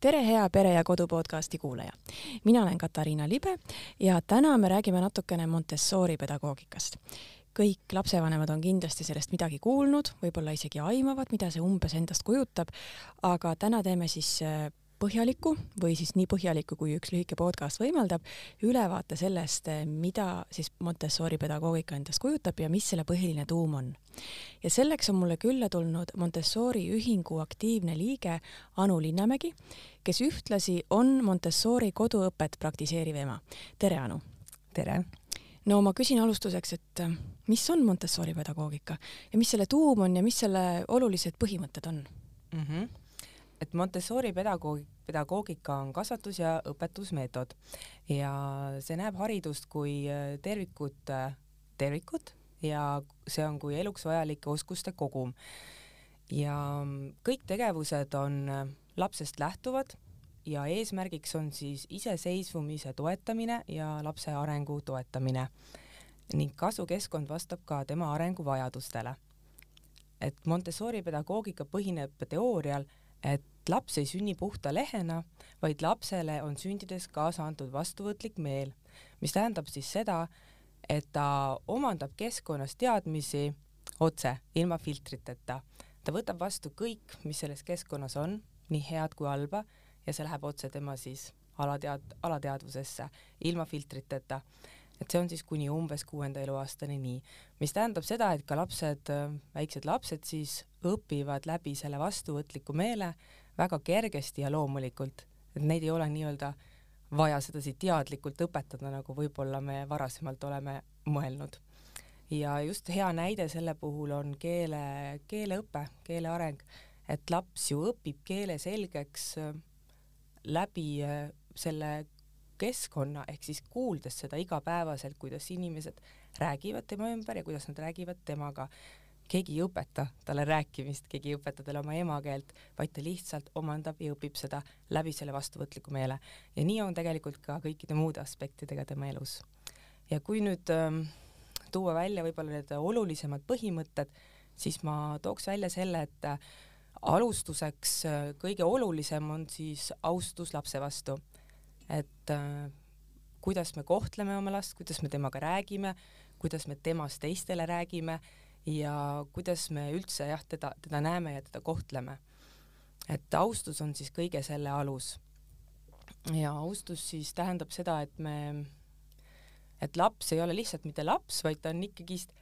tere, hea Pere ja Kodu podcasti kuulaja. mina olen Katariina Libe ja täna me räägime natukene Montessori pedagoogikast. kõik lapsevanemad on kindlasti sellest midagi kuulnud, võib-olla isegi aimavad, mida see umbes endast kujutab, aga täna teeme siis äh, põhjaliku või siis nii põhjaliku, kui üks lühike podcast võimaldab, ülevaate sellest, mida siis Montessori pedagoogika endast kujutab ja mis selle põhiline tuum on. ja selleks on mulle külla tulnud Montessori ühingu aktiivne liige Anu Linnamägi, kes ühtlasi on Montessori koduõpet praktiseeriv ema. tere, Anu! tere! no ma küsin alustuseks, et mis on Montessori pedagoogika ja mis selle tuum on ja mis selle olulised põhimõtted on mm? -hmm et Montessori pedagoog, pedagoogika on kasvatus- ja õpetusmeetod ja see näeb haridust kui äh, tervikut, äh, tervikut ja see on kui eluks vajalike oskuste kogum. ja mm, kõik tegevused on äh, lapsest lähtuvad ja eesmärgiks on siis iseseisvumise toetamine ja lapse arengu toetamine ning kasvukeskkond vastab ka tema arenguvajadustele. et Montessori pedagoogika põhineb teoorial et laps ei sünni puhta lehena, vaid lapsele on sündides kaasa antud vastuvõtlik meel, mis tähendab siis seda, et ta omandab keskkonnas teadmisi otse, ilma filtriteta. ta võtab vastu kõik, mis selles keskkonnas on, nii head kui halba, ja see läheb otse tema siis alatead-, alateadvusesse, ilma filtriteta et see on siis kuni umbes kuuenda eluaastani nii, mis tähendab seda, et ka lapsed, väiksed lapsed siis õpivad läbi selle vastuvõtliku meele väga kergesti ja loomulikult, et neid ei ole nii-öelda vaja sedasi teadlikult õpetada, nagu võib-olla me varasemalt oleme mõelnud. ja just hea näide selle puhul on keele, keeleõpe, keele areng, et laps ju õpib keele selgeks läbi selle keskkonna ehk siis kuuldes seda igapäevaselt, kuidas inimesed räägivad tema ümber ja kuidas nad räägivad temaga. keegi ei õpeta talle rääkimist, keegi ei õpeta talle oma emakeelt, vaid ta lihtsalt omandab ja õpib seda läbi selle vastuvõtliku meele. ja nii on tegelikult ka kõikide muude aspektidega tema elus. ja kui nüüd ähm, tuua välja võib-olla need olulisemad põhimõtted, siis ma tooks välja selle, et äh, alustuseks äh, kõige olulisem on siis austus lapse vastu et äh, kuidas me kohtleme oma last, kuidas me temaga räägime, kuidas me temast teistele räägime ja kuidas me üldse jah, teda, teda näeme ja teda kohtleme. et austus on siis kõige selle alus. ja austus siis tähendab seda, et me, et laps ei ole lihtsalt mitte laps, vaid ta on ikkagist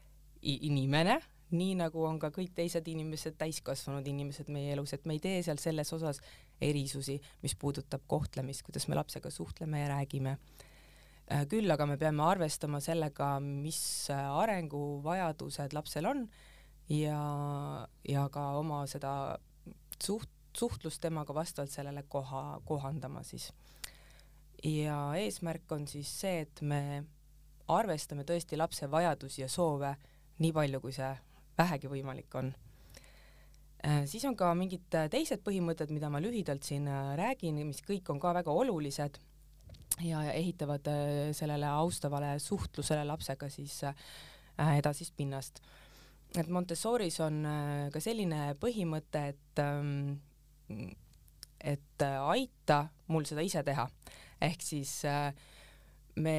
inimene nii nagu on ka kõik teised inimesed, täiskasvanud inimesed meie elus, et me ei tee seal selles osas erisusi, mis puudutab kohtlemist, kuidas me lapsega suhtleme ja räägime. Äh, küll aga me peame arvestama sellega, mis arenguvajadused lapsel on ja, ja ka oma seda suht-, suhtlust temaga vastavalt sellele koha, kohandama siis. ja eesmärk on siis see, et me arvestame tõesti lapse vajadusi ja soove nii palju, kui see vähegi võimalik on. Äh, siis on ka mingid äh, teised põhimõtted, mida ma lühidalt siin äh, räägin, mis kõik on ka väga olulised ja ehitavad sellele austavale suhtlusele lapsega siis edasist pinnast. et Montessoris on ka selline põhimõte, et ähm, et aita mul seda ise teha, ehk siis me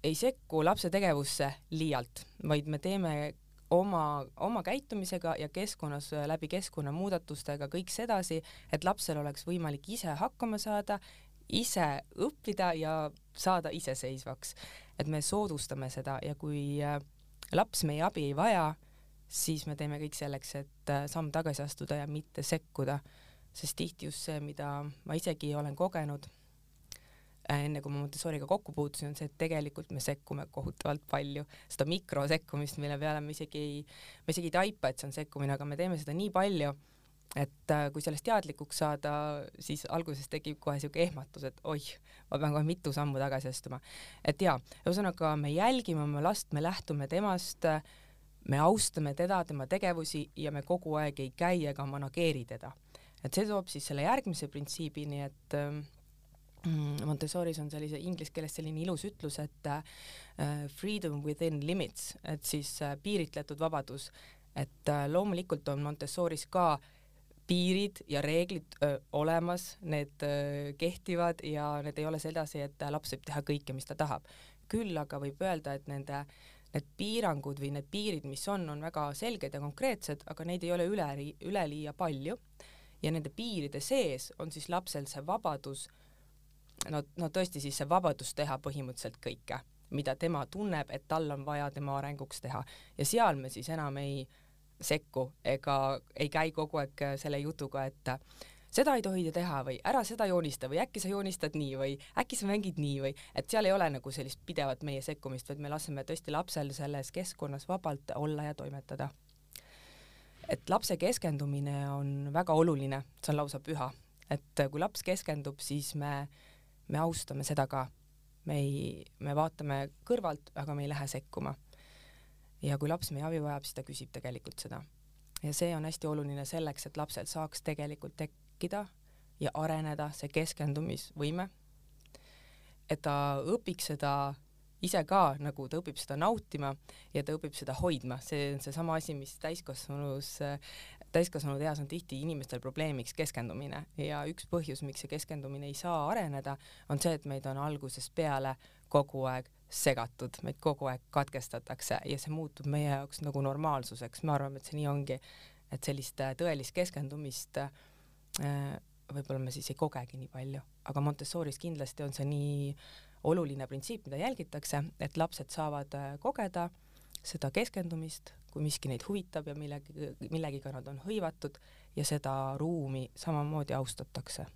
ei sekku lapse tegevusse liialt, vaid me teeme oma, oma käitumisega ja keskkonnas läbi keskkonnamuudatustega kõik sedasi, et lapsel oleks võimalik ise hakkama saada, ise õppida ja saada iseseisvaks. et me soodustame seda ja kui äh, laps meie abi ei vaja, siis me teeme kõik selleks, et äh, samm tagasi astuda ja mitte sekkuda, sest tihti just see, mida ma isegi olen kogenud Äh, enne kui ma Montessoriga kokku puutusin, on see, et tegelikult me sekkume kohutavalt palju, seda mikrosekkumist, mille peale me isegi ei, me isegi ei taipa, et see on sekkumine, aga me teeme seda nii palju, et äh, kui sellest teadlikuks saada, siis alguses tekib kohe niisugune ehmatus, et oih, ma pean kohe mitu sammu tagasi astuma. et jaa, ühesõnaga me jälgime oma last, me lähtume temast, me austame teda, tema tegevusi ja me kogu aeg ei käi ega manageeri teda. et see toob siis selle järgmise printsiibini, et äh, Montessoris on sellise inglise keeles selline ilus ütlus, et uh, freedom within limits, et siis uh, piiritletud vabadus, et uh, loomulikult on Montessoris ka piirid ja reeglid öö, olemas, need öö, kehtivad ja need ei ole sedasi, et laps võib teha kõike, mis ta tahab. küll aga võib öelda, et nende need piirangud või need piirid, mis on, on väga selged ja konkreetsed, aga neid ei ole üle, üleliia palju ja nende piiride sees on siis lapsel see vabadus, no, no tõesti siis see vabadus teha põhimõtteliselt kõike, mida tema tunneb, et tal on vaja tema arenguks teha ja seal me siis enam ei sekku ega ei käi kogu aeg selle jutuga, et seda ei tohi teha või ära seda joonista või äkki sa joonistad nii või äkki sa mängid nii või et seal ei ole nagu sellist pidevat meie sekkumist, vaid me laseme tõesti lapsel selles keskkonnas vabalt olla ja toimetada. et lapse keskendumine on väga oluline, see on lausa püha, et kui laps keskendub, siis me, me austame seda ka. me ei, me vaatame kõrvalt, aga me ei lähe sekkuma. ja kui laps meie abi vajab, siis ta küsib tegelikult seda ja see on hästi oluline selleks, et lapsel saaks tegelikult tek-, tekkida ja areneda see keskendumisvõime, et ta õpiks seda ise ka, nagu ta õpib seda nautima ja ta õpib seda hoidma, see on seesama asi, mis täiskasvanus, täiskasvanud eas on tihti inimestel probleemiks keskendumine ja üks põhjus, miks see keskendumine ei saa areneda, on see, et meid on algusest peale kogu aeg segatud, meid kogu aeg katkestatakse ja see muutub meie jaoks nagu normaalsuseks, me arvame, et see nii ongi, et sellist tõelist keskendumist äh, Äh, võib-olla me siis ei kogegi nii palju, aga Montessoris kindlasti on see nii oluline printsiip, mida jälgitakse, et lapsed saavad äh, kogeda seda keskendumist, kui miski neid huvitab ja millegi, millegiga nad on hõivatud ja seda ruumi samamoodi austatakse.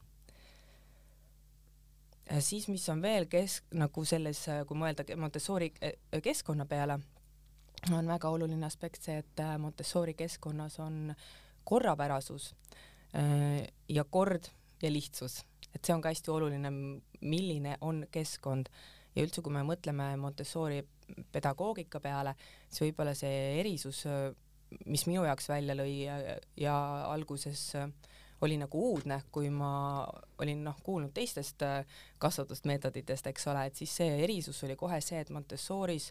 siis, mis on veel kesk-, nagu selles, kui mõelda Montessori äh, keskkonna peale, on väga oluline aspekt see, et Montessori keskkonnas on korrapärasus Äh, ja kord ja lihtsus, et see on ka hästi oluline, milline on keskkond ja üldse, kui me mõtleme Montessori pedagoogika peale, siis võib-olla see erisus, mis minu jaoks välja lõi ja, ja alguses oli nagu uudne, kui ma olin noh, kuulnud teistest kasvatusmeetoditest, eks ole, et siis see erisus oli kohe see, et Montessoris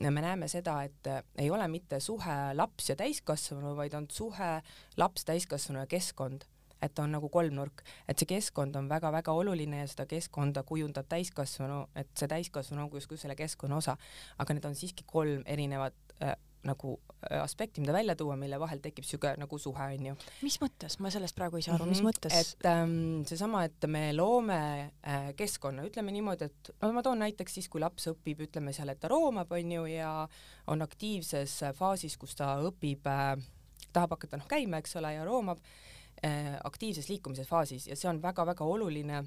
me näeme seda, et ei ole mitte suhe laps ja täiskasvanu, vaid on suhe laps, täiskasvanu ja keskkond et ta on nagu kolmnurk, et see keskkond on väga-väga oluline ja seda keskkonda kujundab täiskasvanu, et see täiskasvanu on justkui selle keskkonna osa, aga need on siiski kolm erinevat äh, nagu äh, aspekti, mida välja tuua, mille vahel tekib siuke nagu suhe, onju. mis mõttes, ma sellest praegu ei saa aru mm, -hmm. mis mhm. mõttes? et ähm, seesama, et me loome äh, keskkonna, ütleme niimoodi, et no ma toon näiteks siis, kui laps õpib, ütleme seal, et ta roomab, onju, ja on aktiivses faasis, kus ta õpib äh,, tahab hakata noh käima, eks ole, ja roomab aktiivses liikumise faasis ja see on väga-väga oluline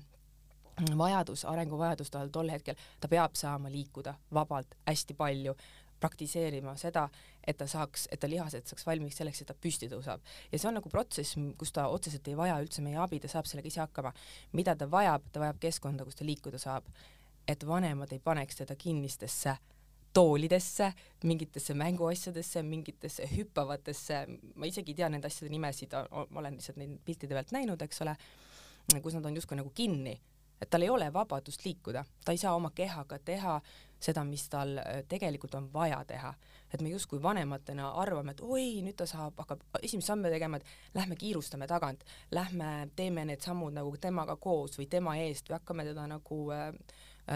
vajadus, arenguvajadus tal tol hetkel, ta peab saama liikuda vabalt hästi palju, praktiseerima seda, et ta saaks, et ta lihased saaks valmis selleks, et ta püsti tõuseb. ja see on nagu protsess, kus ta otseselt ei vaja üldse meie abi, ta saab sellega ise hakkama. mida ta vajab, ta vajab keskkonda, kus ta liikuda saab. et vanemad ei paneks teda kinnistesse toolidesse, mingitesse mänguasjadesse, mingitesse hüppavatesse, ma isegi ei tea nende asjade nimesid, ma olen lihtsalt neid piltide pealt näinud, eks ole, kus nad on justkui nagu kinni, et tal ei ole vabadust liikuda, ta ei saa oma kehaga teha seda, mis tal äh, tegelikult on vaja teha. et me justkui vanematena arvame, et oi, nüüd ta saab, hakkab esimest samme tegema, et lähme kiirustame tagant, lähme teeme need sammud nagu temaga koos või tema eest või hakkame teda nagu Äh,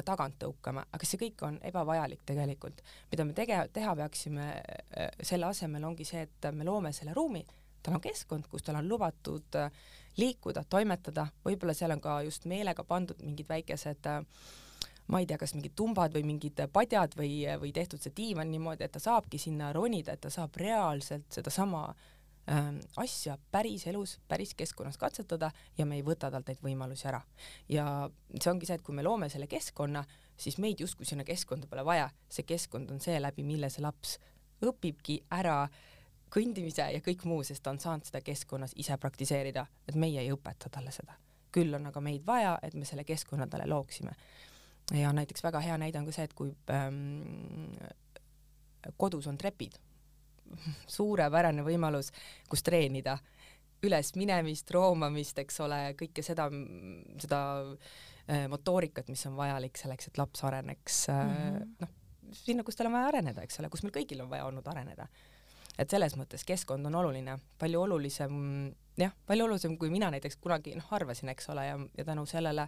tagant tõukama, aga see kõik on ebavajalik tegelikult. mida me tege-, teha peaksime äh, selle asemel, ongi see, et me loome selle ruumi, tal on keskkond, kus tal on lubatud äh, liikuda, toimetada, võib-olla seal on ka just meelega pandud mingid väikesed ma ei tea, kas mingid tumbad või mingid padjad või, või tehtud see diivan niimoodi, et ta saabki sinna ronida, et ta saab reaalselt sedasama äh, Ähm, asja päris elus, päris keskkonnas katsetada ja me ei võta talt neid võimalusi ära. ja see ongi see, et kui me loome selle keskkonna, siis meid justkui sinna keskkonda pole vaja, see keskkond on see, läbi mille see laps õpibki ära kõndimise ja kõik muu, sest ta on saanud seda keskkonnas ise praktiseerida, et meie ei õpeta talle seda. küll on aga meid vaja, et me selle keskkonna talle looksime. ja näiteks väga hea näide on ka see, et kui ähm, kodus on trepid suurepärane võimalus, kus treenida üles minemist, roomamist, eks ole, kõike seda, seda äh, motoorikat, mis on vajalik selleks, et laps areneks mm -hmm. noh, sinna, kus tal on vaja areneda, eks ole, kus meil kõigil on vaja olnud areneda. et selles mõttes keskkond on oluline, palju olulisem, jah, palju olulisem, kui mina näiteks kunagi noh, arvasin, eks ole, ja, ja tänu sellele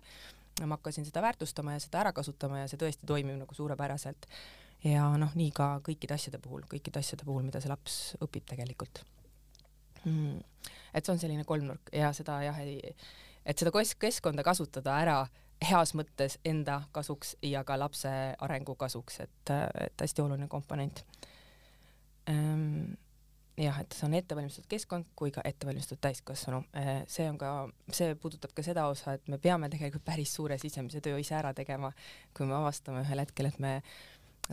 ma hakkasin seda väärtustama ja seda ära kasutama ja see tõesti toimib nagu suurepäraselt. Ja noh, nii ka kõikide asjade puhul, kõikide asjade puhul, mida see laps õpib tegelikult. Mm.. et see on selline kolmnurk ja seda jah, ei, et seda keskkonda kasutada ära heas mõttes enda kasuks ja ka lapse arengu kasuks, et, et hästi oluline komponent. Ähm, jah, et see on ettevalmistatud keskkond kui ka ettevalmistatud täiskasvanu. Äh, see on ka, see puudutab ka seda osa, et me peame tegelikult päris suure sisemise töö ise ära tegema, kui me avastame ühel hetkel, et me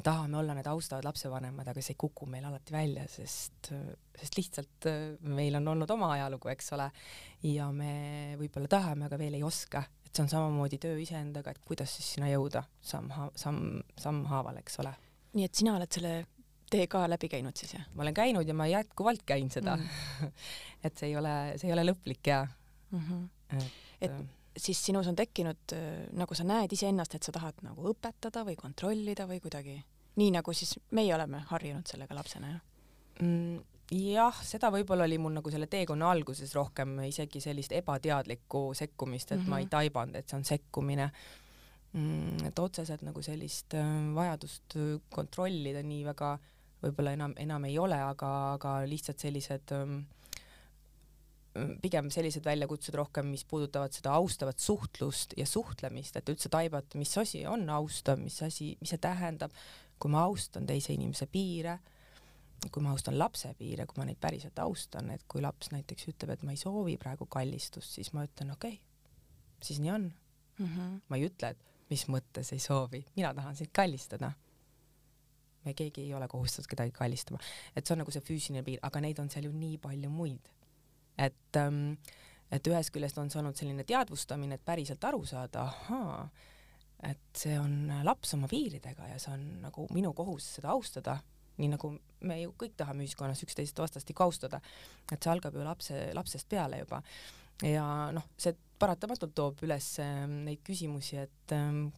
tahame olla need austavad lapsevanemad, aga see ei kuku meil alati välja, sest, sest lihtsalt äh, meil on olnud oma ajalugu, eks ole, ja me võib-olla tahame, aga veel ei oska, et see on samamoodi töö iseendaga, et kuidas siis sinna jõuda samm, samm, sammhaaval, eks ole. nii et sina oled selle tee ka läbi käinud siis jah? ma olen käinud ja ma jätkuvalt käin seda mm. et see ei ole, see ei ole lõplik ja mm. -hmm. et, et äh, siis sinus on tekkinud, äh, nagu sa näed iseennast, et sa tahad nagu õpetada või kontrollida või kuidagi nii, nagu siis meie oleme harjunud sellega lapsena, jah mm,? jah, seda võib-olla oli mul nagu selle teekonna alguses rohkem isegi sellist ebateadlikku sekkumist, et mm -hmm. ma ei mhm. taibanud, et see on sekkumine mm,. et otseselt nagu sellist äh, vajadust kontrollida nii väga äh, võib-olla enam, enam ei ole, aga, aga lihtsalt sellised ähm, pigem sellised väljakutsed rohkem, mis puudutavad seda austavat suhtlust ja suhtlemist, et üldse taibata, mis asi on austav, mis asi, mis see tähendab, kui ma austan teise inimese piire, kui ma austan lapse piire, kui ma neid päriselt austan, et kui laps näiteks ütleb, et ma ei soovi praegu kallistust, siis ma ütlen okei okay,, siis nii on mm. -hmm. ma ei ütle, et mis mõttes ei soovi, mina tahan sind kallistada me keegi ei ole kohustatud kedagi kallistama, et see on nagu see füüsiline piir, aga neid on seal ju nii palju muid. Et ähm, et ühest küljest on see olnud selline teadvustamine, et päriselt aru saada, ahaa, et see on laps oma piiridega ja see on nagu minu kohus seda austada, nii nagu me ju kõik tahame ühiskonnas üksteist vastastikku austada, et see algab ju lapse, lapsest peale juba. ja noh, see paratamatult toob üles ähm, neid küsimusi, et ähm,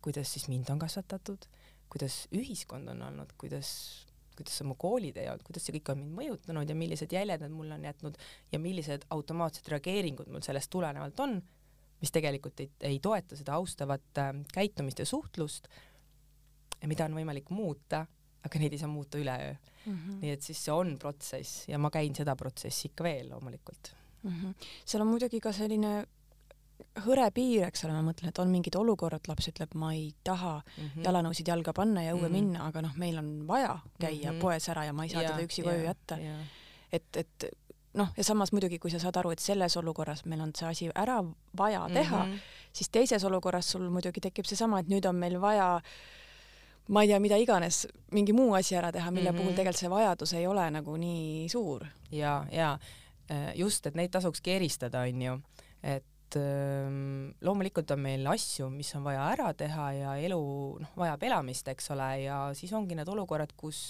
kuidas siis mind on kasvatatud kuidas ühiskond on olnud, kuidas, kuidas mu koolitee olnud, kuidas see kõik on mind mõjutanud ja millised jäljed need mulle on jätnud ja millised automaatsed reageeringud mul sellest tulenevalt on, mis tegelikult ei, ei toeta seda austavat äh, käitumist ja suhtlust, mida on võimalik muuta, aga neid ei saa muuta üleöö mm. -hmm. nii et siis see on protsess ja ma käin seda protsessi ikka veel loomulikult mm. -hmm. seal on muidugi ka selline hõre piir, eks ole, ma mõtlen, et on mingid olukorrad, laps ütleb, ma ei taha mm -hmm. jalanõusid jalga panna ja õue mm -hmm. minna, aga noh, meil on vaja käia mm -hmm. poes ära ja ma ei saa ja, teda üksi koju jätta. et, et noh, ja samas muidugi, kui sa saad aru, et selles olukorras meil on see asi ära vaja teha mm, -hmm. siis teises olukorras sul muidugi tekib seesama, et nüüd on meil vaja ma ei tea, mida iganes, mingi muu asi ära teha, mille mm -hmm. puhul tegelikult see vajadus ei ole nagu nii suur. ja, ja just, et neid tasukski eristada, onju, et et ähm, loomulikult on meil asju, mis on vaja ära teha ja elu noh, vajab elamist, eks ole, ja siis ongi need olukorrad, kus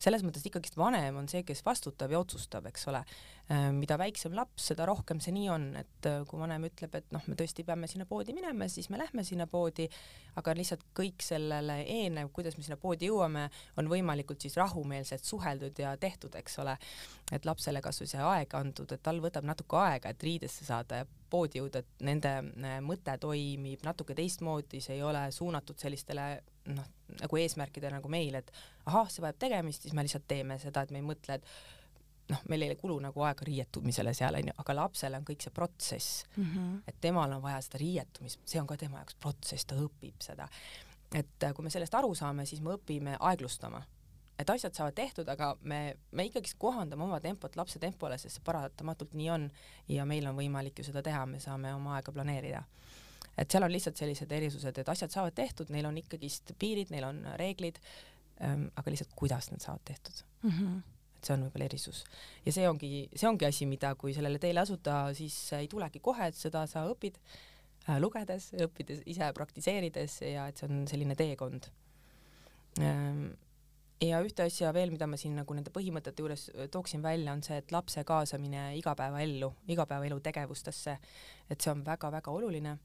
selles mõttes ikkagist vanem on see, kes vastutab ja otsustab, eks ole. Äh, mida väiksem laps, seda rohkem see nii on, et äh, kui vanem ütleb, et noh, me tõesti peame sinna poodi minema, siis me lähme sinna poodi, aga lihtsalt kõik sellele eelnev, kuidas me sinna poodi jõuame, on võimalikult siis rahumeelselt suheldud ja tehtud, eks ole. et lapsele kas või see aeg antud, et tal võtab natuke aega, et riidesse saada ja poodi jõuda, et nende äh, mõte toimib natuke teistmoodi, see ei ole suunatud sellistele noh, nagu eesmärkidele nagu meil, et ahah, see vajab tegemist, siis me lihtsalt teeme seda, et me ei mõtle, et noh, meil ei kulu nagu aega riietumisele seal onju, aga lapsele on kõik see protsess mm, -hmm. et temal on vaja seda riietumist, see on ka tema jaoks protsess, ta õpib seda. et äh, kui me sellest aru saame, siis me õpime aeglustama et asjad saavad tehtud, aga me, me ikkagist kohandame oma tempot lapse tempole, sest see paratamatult nii on ja meil on võimalik ju seda teha, me saame oma aega planeerida. et seal on lihtsalt sellised erisused, et asjad saavad tehtud, neil on ikkagist piirid, neil on reeglid ähm,, aga lihtsalt kuidas need saavad tehtud mm. -hmm et see on võib-olla erisus ja see ongi, see ongi asi, mida, kui sellele teele asuda, siis ei tulegi kohe, et seda sa õpid äh, lugedes, õppides, ise praktiseerides ja et see on selline teekond ähm, ja ühte asja veel, mida ma siin nagu nende põhimõtete juures tooksin välja, on see, et lapse kaasamine igapäevaellu, igapäevaelu tegevustesse, et see on väga-väga oluline.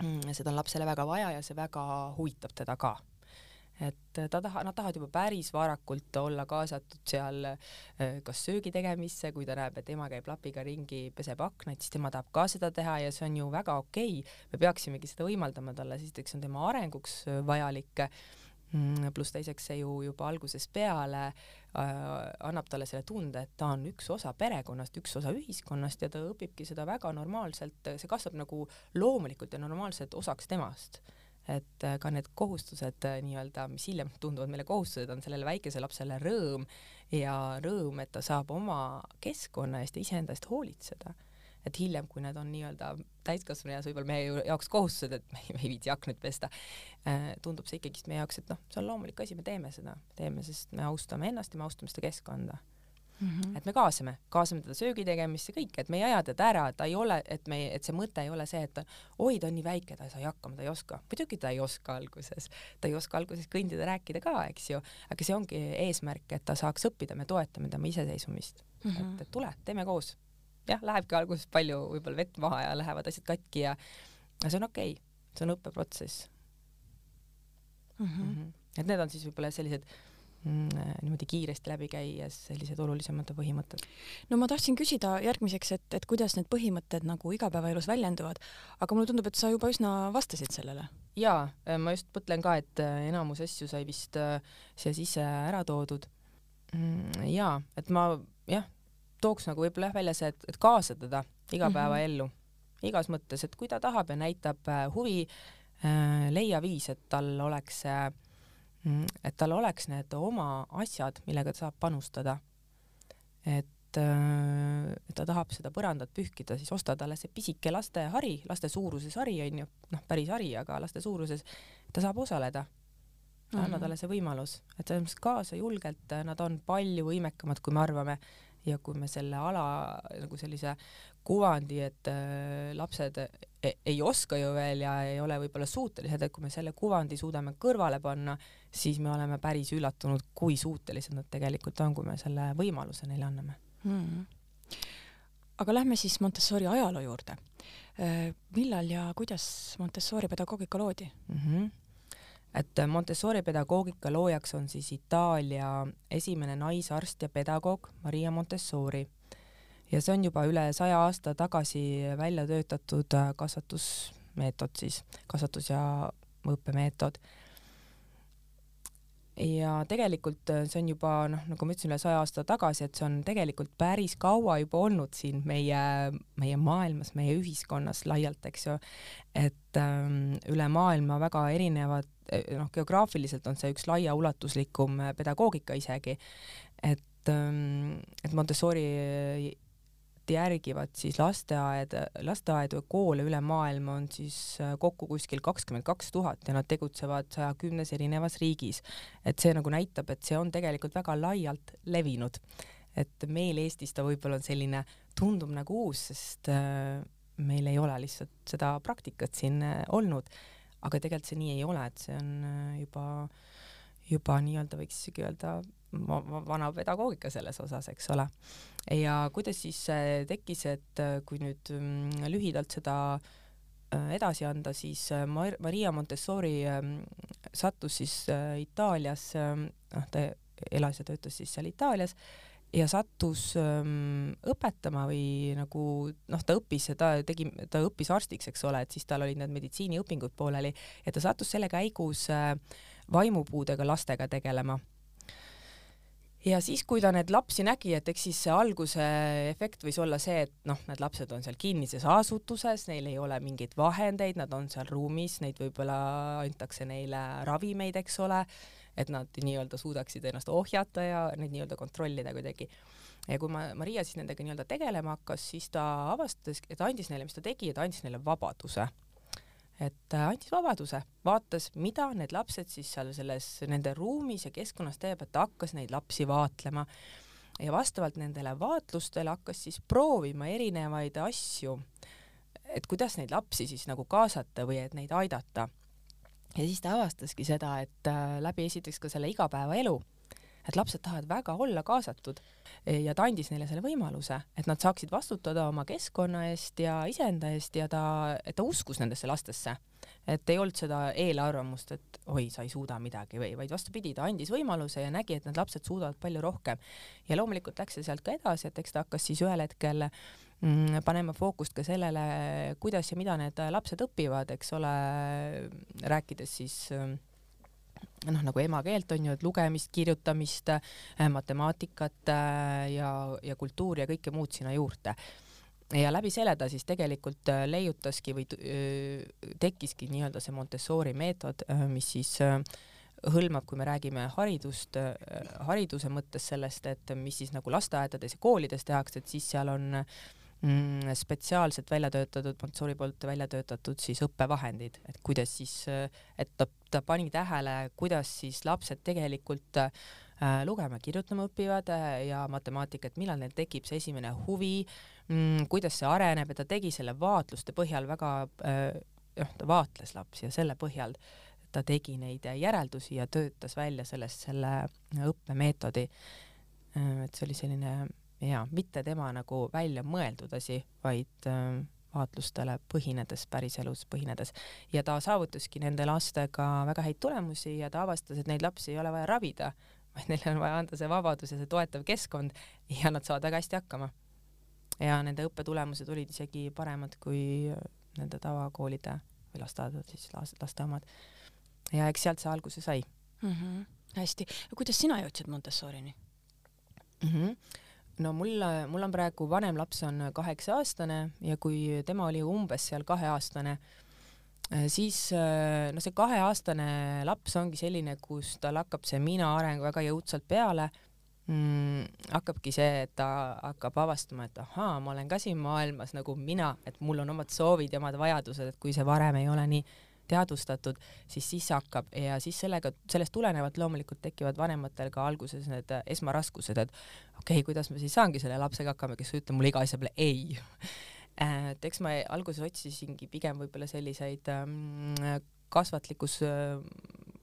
Mm, seda on lapsele väga vaja ja see väga huvitab teda ka. Et ta taha, nad tahavad juba päris varakult olla kaasatud seal kas söögi tegemisse, kui ta näeb, et ema käib lapiga ringi, peseb aknaid, siis tema tahab ka seda teha ja see on ju väga okei. Okay.. me peaksimegi seda võimaldama talle, sest eks see on tema arenguks vajalik mm, pluss teiseks see ju juba algusest peale äh, annab talle selle tunde, et ta on üks osa perekonnast, üks osa ühiskonnast ja ta õpibki seda väga normaalselt, see kasvab nagu loomulikult ja normaalselt osaks temast et äh, ka need kohustused äh, nii-öelda, mis hiljem tunduvad meile kohustused, on sellele väikesele lapsele rõõm ja rõõm, et ta saab oma keskkonna eest ja iseenda eest hoolitseda. et hiljem, kui need on nii-öelda täiskasvanu eas võib-olla meie jaoks kohustused, et me ei, me ei viitsi aknaid pesta, äh, tundub see ikkagist meie jaoks, et noh, see on loomulik asi, me teeme seda, teeme, sest me austame ennast ja me austame seda keskkonda mm. -hmm. et me kaasame, kaasame teda söögi tegemisse, kõik, et me ei aja teda ära, ta ei ole, et me, et see mõte ei ole see, et oi, ta on nii väike, ta ei saa hakkama, ta ei oska. muidugi ta ei oska alguses, ta ei oska alguses kõndida, rääkida ka, eks ju, aga see ongi eesmärk, et ta saaks õppida, me toetame tema iseseisvumist mm. -hmm. et, et tule, teeme koos. jah, lähebki alguses palju võib-olla vett maha ja lähevad asjad katki ja, ja see on okei okay., see on õppeprotsess mm. -hmm. Mm -hmm. et need on siis võib-olla sellised niimoodi kiiresti läbi käies sellised olulisemad põhimõtted. no ma tahtsin küsida järgmiseks, et, et kuidas need põhimõtted nagu igapäevaelus väljenduvad, aga mulle tundub, et sa juba üsna vastasid sellele. jaa, ma just mõtlen ka, et äh, enamus asju sai vist äh, siia sisse ära toodud. Mm, jaa, et ma jah, tooks nagu võib-olla jah välja see, et, et kaasa teda igapäevaellu mm -hmm. igas mõttes, et kui ta tahab ja näitab äh, huvi, leia viis, et tal oleks äh, Mm, et tal oleks need oma asjad, millega ta saab panustada. et, äh, ta tahab seda põrandat pühkida, siis osta talle see pisike lastehari, laste suuruses hari on ju, noh, päris hari, aga laste suuruses, ta saab osaleda. anna mm -hmm. talle see võimalus, et selles mõttes kaasa julgelt, nad on palju võimekamad, kui me arvame ja kui me selle ala nagu sellise kuvandi, et äh, lapsed e-, ei oska ju veel ja ei ole võib-olla suutelised, et kui me selle kuvandi suudame kõrvale panna, siis me oleme päris üllatunud, kui suutelised nad tegelikult on, kui me selle võimaluse neile anname hmm.. aga lähme siis Montessori ajaloo juurde. Äh, millal ja kuidas Montessori pedagoogika loodi mm? -hmm et Montessori pedagoogika loojaks on siis Itaalia esimene naisarst ja pedagoog Maria Montessori. Ja see on juba üle saja aasta tagasi välja töötatud kasvatusmeetod siis, kasvatus- ja õppemeetod ja tegelikult äh, see on juba noh, nagu ma ütlesin, üle saja aasta tagasi, et see on tegelikult päris kaua juba olnud siin meie, meie maailmas, meie ühiskonnas laialt, eks ju. et ähm, üle maailma väga erinevad, äh, noh, geograafiliselt on see üks laiaulatuslikum äh, pedagoogika isegi, et ähm,, et Montessori järgivad siis lasteaed, lasteaedu ja koole üle maailma on siis äh, kokku kuskil kakskümmend kaks tuhat ja nad tegutsevad saja kümnes erinevas riigis. et see nagu näitab, et see on tegelikult väga laialt levinud. et meil Eestis ta võib-olla on selline, tundub nagu uus, sest äh, meil ei ole lihtsalt seda praktikat siin äh, olnud, aga tegelikult see nii ei ole, et see on juba, juba nii-öelda võiks isegi öelda vana pedagoogika selles osas, eks ole. ja kuidas siis tekkis, et äh, kui nüüd mm, lühidalt seda äh, edasi anda, siis äh, Maria Montessori ähm, sattus siis Itaalias, noh, ta elas ja töötas siis seal Itaalias ja sattus ähm, õpetama või nagu noh, ta õppis ja ta tegi, ta õppis arstiks, eks ole, et siis tal olid need meditsiiniõpingud pooleli ja ta sattus selle käigus äh, vaimupuudega lastega tegelema ja siis, kui ta neid lapsi nägi, et eks siis see alguse efekt võis olla see, et noh, need lapsed on seal kinnises asutuses, neil ei ole mingeid vahendeid, nad on seal ruumis, neid võib-olla antakse neile ravimeid, eks ole, et nad nii-öelda suudaksid ennast ohjata ja neid nii-öelda kontrollida kuidagi. ja kui ma, Maria siis nendega nii-öelda tegelema hakkas, siis ta avastas, et andis neile, mis ta tegi, ta andis neile vabaduse et äh, andis vabaduse, vaatas, mida need lapsed siis seal selles, nende ruumis ja keskkonnas teeb, et ta hakkas neid lapsi vaatlema ja vastavalt nendele vaatlustele hakkas siis proovima erinevaid asju, et kuidas neid lapsi siis nagu kaasata või et neid aidata. ja siis ta avastaski seda, et äh, läbi esiteks ka selle igapäevaelu et lapsed tahavad väga olla kaasatud ja ta andis neile selle võimaluse, et nad saaksid vastutada oma keskkonna eest ja iseenda eest ja ta, et ta uskus nendesse lastesse. et ei olnud seda eelarvamust, et oi, sa ei suuda midagi või, vaid vastupidi, ta andis võimaluse ja nägi, et need lapsed suudavad palju rohkem. ja loomulikult läks see sealt ka edasi, et eks ta hakkas siis ühel hetkel mm, panema fookust ka sellele, kuidas ja mida need lapsed õpivad, eks ole, rääkides siis noh, nagu emakeelt on ju, et lugemist, kirjutamist, matemaatikat ja, ja kultuuri ja kõike muud sinna juurde. Ja läbi selle ta siis tegelikult äh, leiutaski või äh, tekkiski nii-öelda see Montessori meetod, äh, mis siis hõlmab, kui me räägime haridust, hariduse mõttes sellest, et mis siis nagu lasteaedades ja koolides tehakse, et siis seal on mm, spetsiaalselt välja töötatud, Montessori poolt välja töötatud siis õppevahendid, et kuidas siis, et ta, ta pani tähele, kuidas siis lapsed tegelikult äh, lugema, kirjutama õpivad ja matemaatikat, millal neil tekib see esimene huvi äh,, mm, kuidas see areneb ja ta tegi selle vaatluste põhjal väga äh, noh, ta vaatles lapsi ja selle põhjal ta tegi neid järeldusi ja töötas välja sellest selle õppemeetodi. Äh, et see oli selline ja mitte tema nagu välja mõeldud asi, vaid äh, vaatlustele põhinedes, päriselus põhinedes ja ta saavutaski nende lastega väga häid tulemusi ja ta avastas, et neid lapsi ei ole vaja ravida, vaid neile on vaja anda see vabadus ja see toetav keskkond ja nad saavad väga hästi hakkama ja nende õppetulemused olid isegi paremad kui nende tavakoolide või lasteaedade siis laste omad. ja eks sealt see alguse sai mm. -hmm. hästi, kuidas sina jõudsid Montessorini mm? -hmm. No mul, mul on praegu vanem laps on kaheksa-aastane ja kui tema oli umbes seal kaheaastane, siis no see kaheaastane laps ongi selline, kus tal hakkab see mina areng väga jõudsalt peale. Mm, hakkabki see, et ta hakkab avastama, et ahaa, ma olen ka siin maailmas nagu mina, et mul on omad soovid ja omad vajadused, et kui see varem ei ole nii teadvustatud, siis siis hakkab ja siis sellega, sellest tulenevalt loomulikult tekivad vanematel ka alguses need esmaraskused, et okei okay,, kuidas ma siis saangi selle lapsega hakkama, kes ütleb mulle iga asja peale ei. Et eks ma alguses otsisingi pigem võib-olla selliseid ähm, kasvatlikus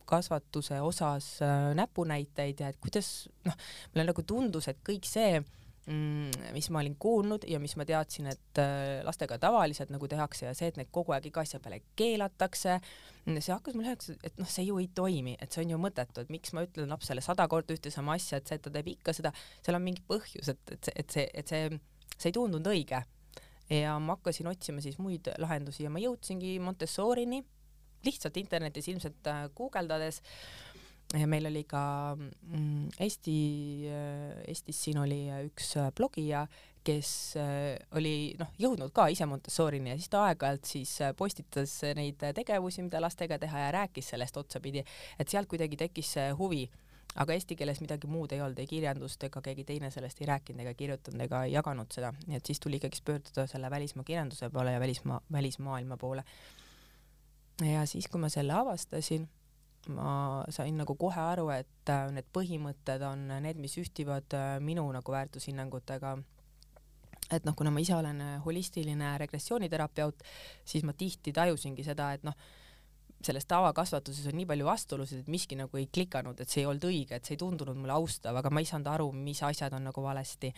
kasvatuse osas äh, näpunäiteid ja et kuidas noh, mulle nagu tundus, et kõik see mm, mis ma olin kuulnud ja mis ma teadsin, et äh, lastega tavaliselt nagu tehakse ja see, et neid kogu aeg iga asja peale keelatakse, see hakkas mulle üheks, et noh, see ju ei toimi, et see on ju mõttetu, et miks ma ütlen lapsele sada korda ühte sama asja, et see, et ta teeb ikka seda, seal on mingi põhjus, et, et see, et see, et see, see ei tundunud õige. ja ma hakkasin otsima siis muid lahendusi ja ma jõudsingi Montessorini lihtsalt internetis ilmselt äh, guugeldades ja meil oli ka mm, Eesti, äh, Eestis siin oli üks äh, blogija, kes oli noh, jõudnud ka ise Montessorini ja siis ta aeg-ajalt siis postitas neid tegevusi, mida lastega teha ja rääkis sellest otsapidi, et sealt kuidagi tekkis see huvi. Aga eesti keeles midagi muud ei olnud, ei kirjandust ega keegi teine sellest ei rääkinud ega kirjutanud ega jaganud seda, nii et siis tuli ikkagist pöörduda selle välismaa kirjanduse poole ja välismaa, välismaailma poole. Ja siis, kui ma selle avastasin, ma sain nagu kohe aru, et äh, need põhimõtted on need, mis ühtivad äh, minu nagu väärtushinnangutega. et noh, kuna ma ise olen äh, holistiline regressiooniterapeut, siis ma tihti tajusingi seda, et noh, selles tavakasvatuses on nii palju vastuolusid, et miski nagu ei klikanud, et see ei olnud õige, et see ei tundunud mulle austav, aga ma ei saanud aru, mis asjad on nagu valesti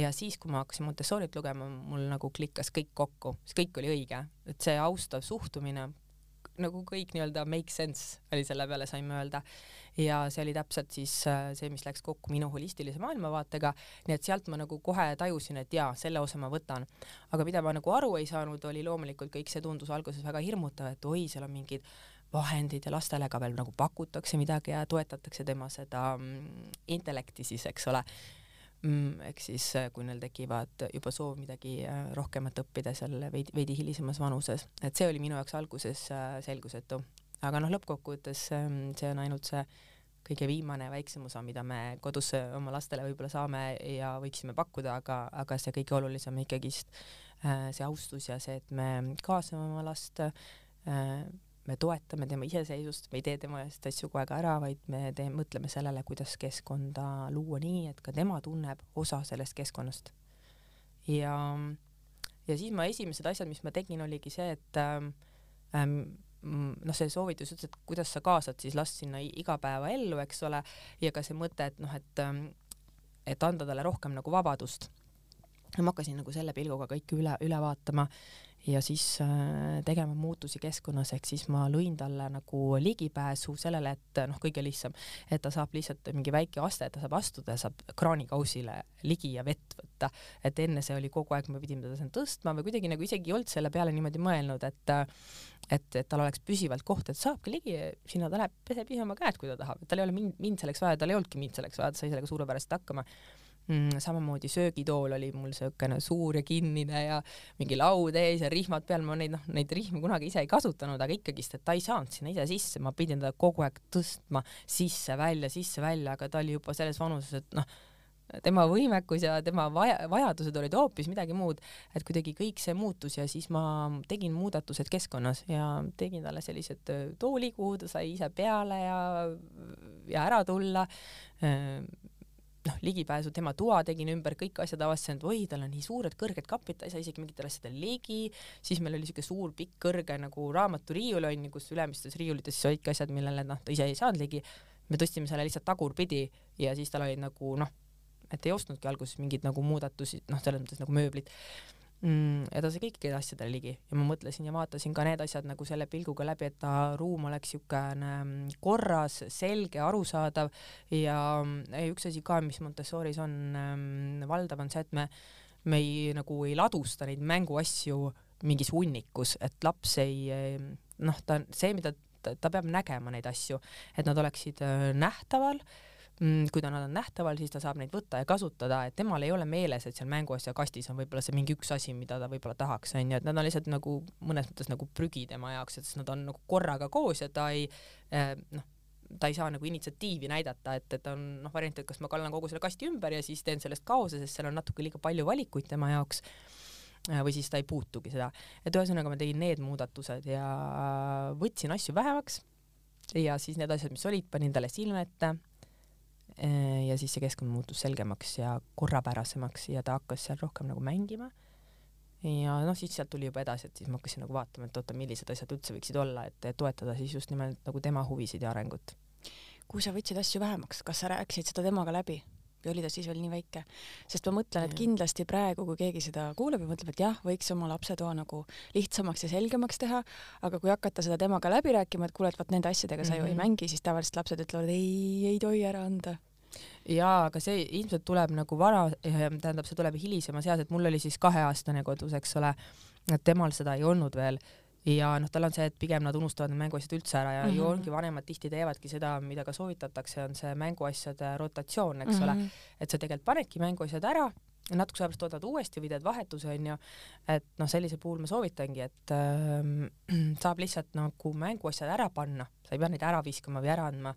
ja siis, kui ma hakkasin Montessorit lugema, mul nagu klikkas kõik kokku, siis kõik oli õige, et see austav suhtumine, nagu kõik nii-öelda make sense oli selle peale, saime öelda. ja see oli täpselt siis äh, see, mis läks kokku minu holistilise maailmavaatega, nii et sealt ma nagu kohe tajusin, et jaa, selle osa ma võtan. aga mida ma nagu aru ei saanud, oli loomulikult kõik see tundus alguses väga hirmutav, et oi, seal on mingid vahendid ja lastele ka veel nagu pakutakse midagi ja toetatakse tema seda mm, intellekti siis, eks ole. Ehk siis äh, kui neil tekivad juba soov midagi äh, rohkemat õppida seal veidi, veidi hilisemas vanuses, et see oli minu jaoks alguses äh, selgusetu. aga noh, lõppkokkuvõttes ähm, see on ainult see kõige viimane väiksem osa, mida me kodus oma lastele võib-olla saame ja võiksime pakkuda, aga, aga see kõige olulisem ikkagist see austus ja see, et me kaasame oma last me toetame tema iseseisvust, me ei tee tema eest asju kogu aeg ära, vaid me tee, mõtleme sellele, kuidas keskkonda luua nii, et ka tema tunneb osa sellest keskkonnast. ja, ja siis ma esimesed asjad, mis ma tegin, oligi see, et ähm, ähm noh, see soovitus ütles, et kuidas sa kaasad siis last sinna igapäevaellu, eks ole, ja ka see mõte, et noh, et ähm, et anda talle rohkem nagu vabadust. ma hakkasin nagu selle pilguga kõike üle, üle vaatama ja siis äh, tegema muutusi keskkonnas, ehk siis ma lõin talle nagu ligipääsu sellele, et noh, kõige lihtsam, et ta saab lihtsalt mingi väike aste, ta saab astuda ja saab kraanikausile ligi ja vett võtta. et enne see oli kogu aeg, me pidime teda sinna tõstma või kuidagi nagu isegi ei olnud selle peale niimoodi mõelnud, et et, et tal oleks püsivalt koht, et saabki ligi, sinna ta läheb, peseb ise oma käed, kui ta tahab, et tal ei ole mind, mind selleks vaja, tal ei olnudki mind selleks vaja, ta sai sellega suurepäraselt hakkama mm,. samamoodi söögitool oli mul siukene suur ja kinnine ja mingi laud ees ja rihmad peal, ma neid noh, neid rihmi kunagi ise ei kasutanud, aga ikkagist, et ta ei saanud sinna ise sisse, ma pidin teda kogu aeg tõstma sisse-välja, sisse-välja, aga ta oli juba selles vanuses, et noh, tema võimekus ja tema vaja, vajadused olid hoopis midagi muud, et kuidagi kõik see muutus ja siis ma tegin muudatused keskkonnas ja tegin talle sellised tooli, kuhu ta sai ise peale ja, ja ära tulla noh, ligipääsu tema toa tegin ümber, kõik asjad avastasin, et oi, tal on nii suured kõrged kapid, ta ei saa isegi mingitele asjadele ligi, siis meil oli niisugune suur pikk kõrge nagu raamaturiiul onju, kus ülemistes riiulites siis olidki asjad, millele noh, ta ise ei saanud ligi. me tõstsime selle lihtsalt tagurpidi ja siis tal oli nagu noh, et ei ostnudki alguses mingeid nagu muudatusi, noh, selles mõttes nagu mööblit mm, ja ta sai kõikidele asjadele ligi. Ja ma mõtlesin ja vaatasin ka need asjad nagu selle pilguga läbi, et ta ruum oleks niisugune mm, korras, selge, arusaadav. Ja, ja üks asi ka, mis Montessoris on ähm, valdav, on see, et me me ei nagu ei ladusta neid mänguasju mingis hunnikus, et laps ei noh, ta see, mida ta, ta peab nägema neid asju, et nad oleksid äh, nähtaval äh, Mm, kui ta nad on nähtaval, siis ta saab neid võtta ja kasutada, et temal ei ole meeles, et seal mänguasja kastis on võib-olla see mingi üks asi, mida ta võib-olla tahaks, onju, et nad on lihtsalt nagu mõnes mõttes nagu prügi tema jaoks, et nad on nagu korraga koos ja ta ei eh, noh, ta ei saa nagu initsiatiivi näidata, et, et on noh, variant, et kas ma kallan kogu selle kasti ümber ja siis teen sellest kaose, sest seal on natuke liiga palju valikuid tema jaoks eh, või siis ta ei puutugi seda. et ühesõnaga ma tegin need muudatused ja võtsin asju vähemaks ja siis need asjad, mis olid, panin talle silme ette ja siis see keskkond muutus selgemaks ja korrapärasemaks ja ta hakkas seal rohkem nagu mängima. ja noh, siis sealt tuli juba edasi, et siis ma hakkasin nagu vaatama, et oota, millised asjad üldse võiksid olla, et toetada siis just nimelt nagu tema huvisid ja arengut. kui sa võtsid asju vähemaks, kas sa rääkisid seda temaga läbi? Või oli ta siis veel nii väike? sest ma mõtlen, et kindlasti praegu, kui keegi seda kuuleb ja mõtleb, et jah, võiks oma lapsetoa nagu lihtsamaks ja selgemaks teha, aga kui hakata seda temaga läbi rääkima, et kuule, et vot nende asjadega sa mm -hmm. ju ei mhm. mängi, siis tavaliselt lapsed ütlevad ei, ei tohi ära anda jaa, aga see ilmselt tuleb nagu vara, ehm, tähendab, see tuleb hilisemas eas, et mul oli siis kaheaastane kodus, eks ole, et temal seda ei olnud veel ja noh, tal on see, et pigem nad unustavad need mänguasjad üldse ära ja mm -hmm. ju ongi vanemad tihti teevadki seda, mida ka soovitatakse, on see mänguasjade rotatsioon, eks mm -hmm. ole, et sa tegelikult panedki mänguasjad ära ja natukese aja pärast toodad uuesti või teed vahetuse onju, et noh, sellisel puhul ma soovitangi, et äh, saab lihtsalt nagu mänguasjad ära panna, sa ei pea neid ära viskama või ära andma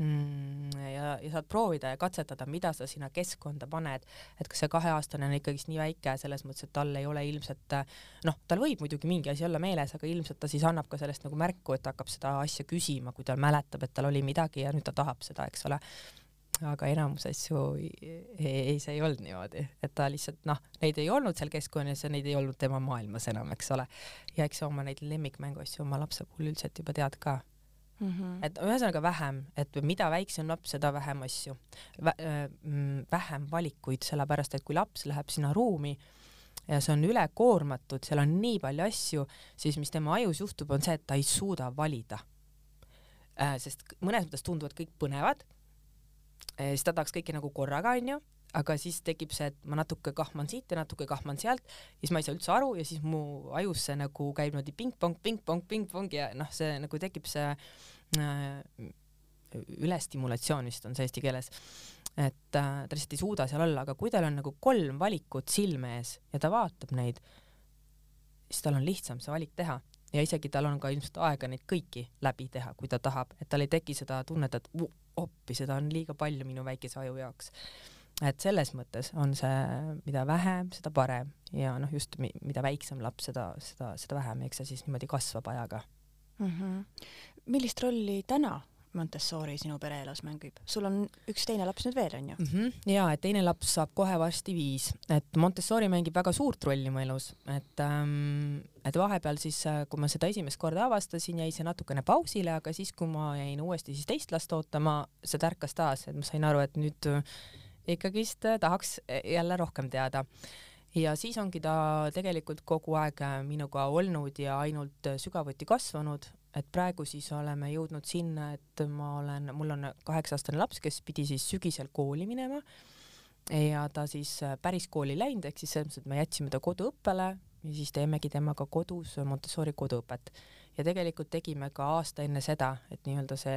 ja, ja saad proovida ja katsetada, mida sa sinna keskkonda paned, et kas see kaheaastane on ikkagist nii väike selles mõttes, et tal ei ole ilmselt noh, tal võib muidugi mingi asi olla meeles, aga ilmselt ta siis annab ka sellest nagu märku, et hakkab seda asja küsima, kui ta mäletab, et tal oli midagi ja nüüd ta tahab seda, eks ole. Aga enamus asju ei, ei, see ei olnud niimoodi, et ta lihtsalt noh, neid ei olnud seal keskkonnas ja neid ei olnud tema maailmas enam, eks ole. ja eks sa oma neid lemmikmänguasju oma lapse puhul üldiselt juba tead ka mm. -hmm. et ühesõnaga vähem, et mida väiksem laps, seda vähem asju Vä, äh, vähem valikuid, sellepärast et kui laps läheb sinna ruumi ja see on ülekoormatud, seal on nii palju asju, siis mis tema ajus juhtub, on see, et ta ei suuda valida äh,. sest mõnes mõttes tunduvad kõik põnevad, siis ta tahaks kõike nagu korraga, onju aga siis tekib see, et ma natuke kahman siit ja natuke kahman sealt, siis ma ei saa üldse aru ja siis mu ajus see nagu käib niimoodi pingpong, pingpong, pingpong ja noh, see nagu tekib see äh, ülestimulatsioon vist on see eesti keeles, et äh, ta lihtsalt ei suuda seal olla, aga kui tal on nagu kolm valikut silme ees ja ta vaatab neid, siis tal on lihtsam see valik teha. Ja isegi tal on ka ilmselt aega neid kõiki läbi teha, kui ta tahab, et tal ei teki seda tunnet, et oppi, seda on liiga palju minu väikese aju jaoks et selles mõttes on see, mida vähem, seda parem ja noh, just mida väiksem laps, seda, seda, seda vähem, eks see siis niimoodi kasvab ajaga mm. -hmm. millist rolli täna Montessori sinu pereelas mängib? sul on üks teine laps nüüd veel, onju mm? -hmm. ja, et teine laps saab kohe varsti viis, et Montessori mängib väga suurt rolli mu elus, et ähm, et vahepeal siis, äh, kui ma seda esimest korda avastasin, jäi see natukene pausile, aga siis, kui ma jäin uuesti siis teist last ootama, see tärkas taas, et ma sain aru, et nüüd ikkagist äh, tahaks äh, jälle rohkem teada. ja siis ongi ta tegelikult kogu aeg minuga olnud ja ainult sügavuti kasvanud, et praegu siis oleme jõudnud sinna, et ma olen, mul on kaheksa-aastane laps, kes pidi siis sügisel kooli minema. Ja ta siis päris kooli läinud, ehk siis selles mõttes, et me jätsime ta koduõppele ja siis teemegi temaga kodus Montessori koduõpet. Ja tegelikult tegime ka aasta enne seda, et nii-öelda see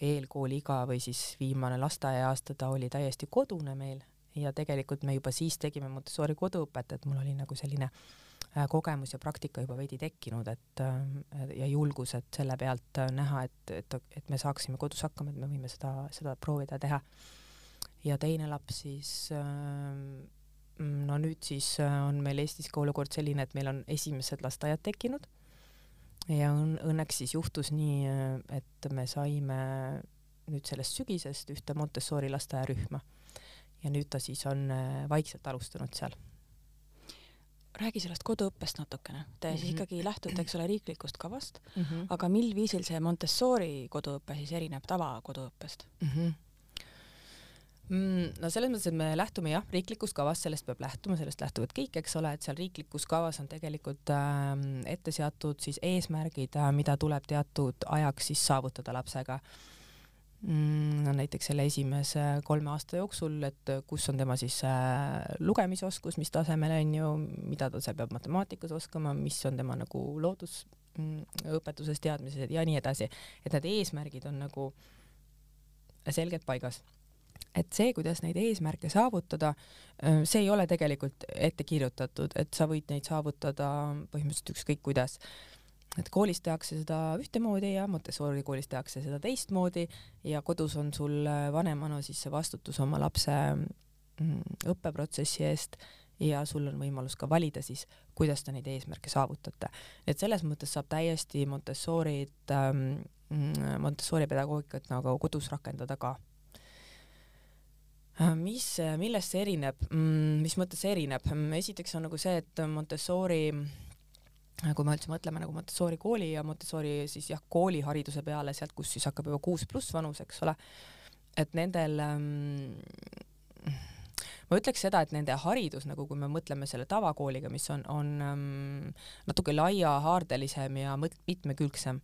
eelkooliiga või siis viimane lasteaiaaasta ta oli täiesti kodune meil ja tegelikult me juba siis tegime Montessori koduõpet, et mul oli nagu selline äh, kogemus ja praktika juba veidi tekkinud, et äh, ja julgus, et selle pealt äh, näha, et, et, et me saaksime kodus hakkama, et me võime seda, seda proovida teha. ja teine laps siis no nüüd siis on meil Eestis ka olukord selline, et meil on esimesed lasteaiad tekkinud ja õnneks siis juhtus nii, et me saime nüüd sellest sügisest ühte Montessori lasteaiarühma ja nüüd ta siis on äh, vaikselt alustanud seal. räägi sellest koduõppest natukene, te mm -hmm. siis mhm. ikkagi lähtute, eks ole, riiklikust kavast mm, -hmm. aga mil viisil see Montessori koduõpe siis erineb tavakoduõppest mm? -hmm no selles mõttes, et me lähtume jah, riiklikust kavast, sellest peab lähtuma, sellest lähtuvad kõik, eks ole, et seal riiklikus kavas on tegelikult äh, ette seatud siis eesmärgid äh,, mida tuleb teatud ajaks siis saavutada lapsega Mm, no näiteks selle esimese kolme aasta jooksul, et kus on tema siis äh, lugemisoskus, mis tasemel on ju, mida ta seal peab matemaatikas oskama, mis on tema nagu loodusõpetuses mm, teadmised ja nii edasi, et need eesmärgid on nagu selgelt paigas. Et see, kuidas neid eesmärke saavutada, see ei ole tegelikult ette kirjutatud, et sa võid neid saavutada põhimõtteliselt ükskõik kuidas et koolis tehakse seda ühtemoodi ja Montessori koolis tehakse seda teistmoodi ja kodus on sul vanemana siis see vastutus oma lapse mm, õppeprotsessi eest ja sul on võimalus ka valida siis, kuidas te neid eesmärke saavutate. et selles mõttes saab täiesti Montessorit ähm,, mm, Montessori pedagoogikat nagu kodus rakendada ka mis, millest see erineb, mm, mis mõttes see erineb? esiteks on nagu see, et Montessori kui me üldse mõtleme nagu Montessori kooli ja Montessori siis jah, koolihariduse peale, sealt, kus siis hakkab juba kuus pluss vanus, eks ole, et nendel ähm, ma ütleks seda, et nende haridus nagu, kui me mõtleme selle tavakooliga, mis on, on ähm, natuke laiahaardelisem ja mitmekülgsem,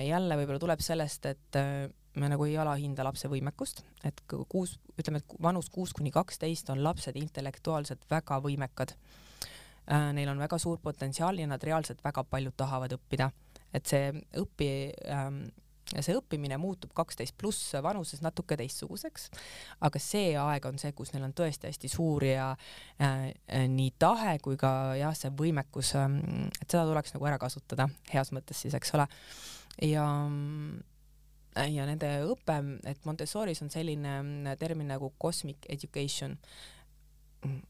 jälle võib-olla tuleb sellest, et äh, me nagu ei alahinda lapse võimekust, et kuus, ütleme, et vanus kuus kuni kaksteist on lapsed intellektuaalselt väga võimekad Äh, neil on väga suur potentsiaal ja nad reaalselt väga palju tahavad õppida, et see õpi ähm, see õppimine muutub kaksteist pluss vanuses natuke teistsuguseks, aga see aeg on see, kus neil on tõesti hästi suur ja äh, nii tahe kui ka jah, see võimekus äh,, et seda tuleks nagu ära kasutada heas mõttes siis, eks ole. ja ja nende õpe, et Montessoris on selline termin nagu cosmic education.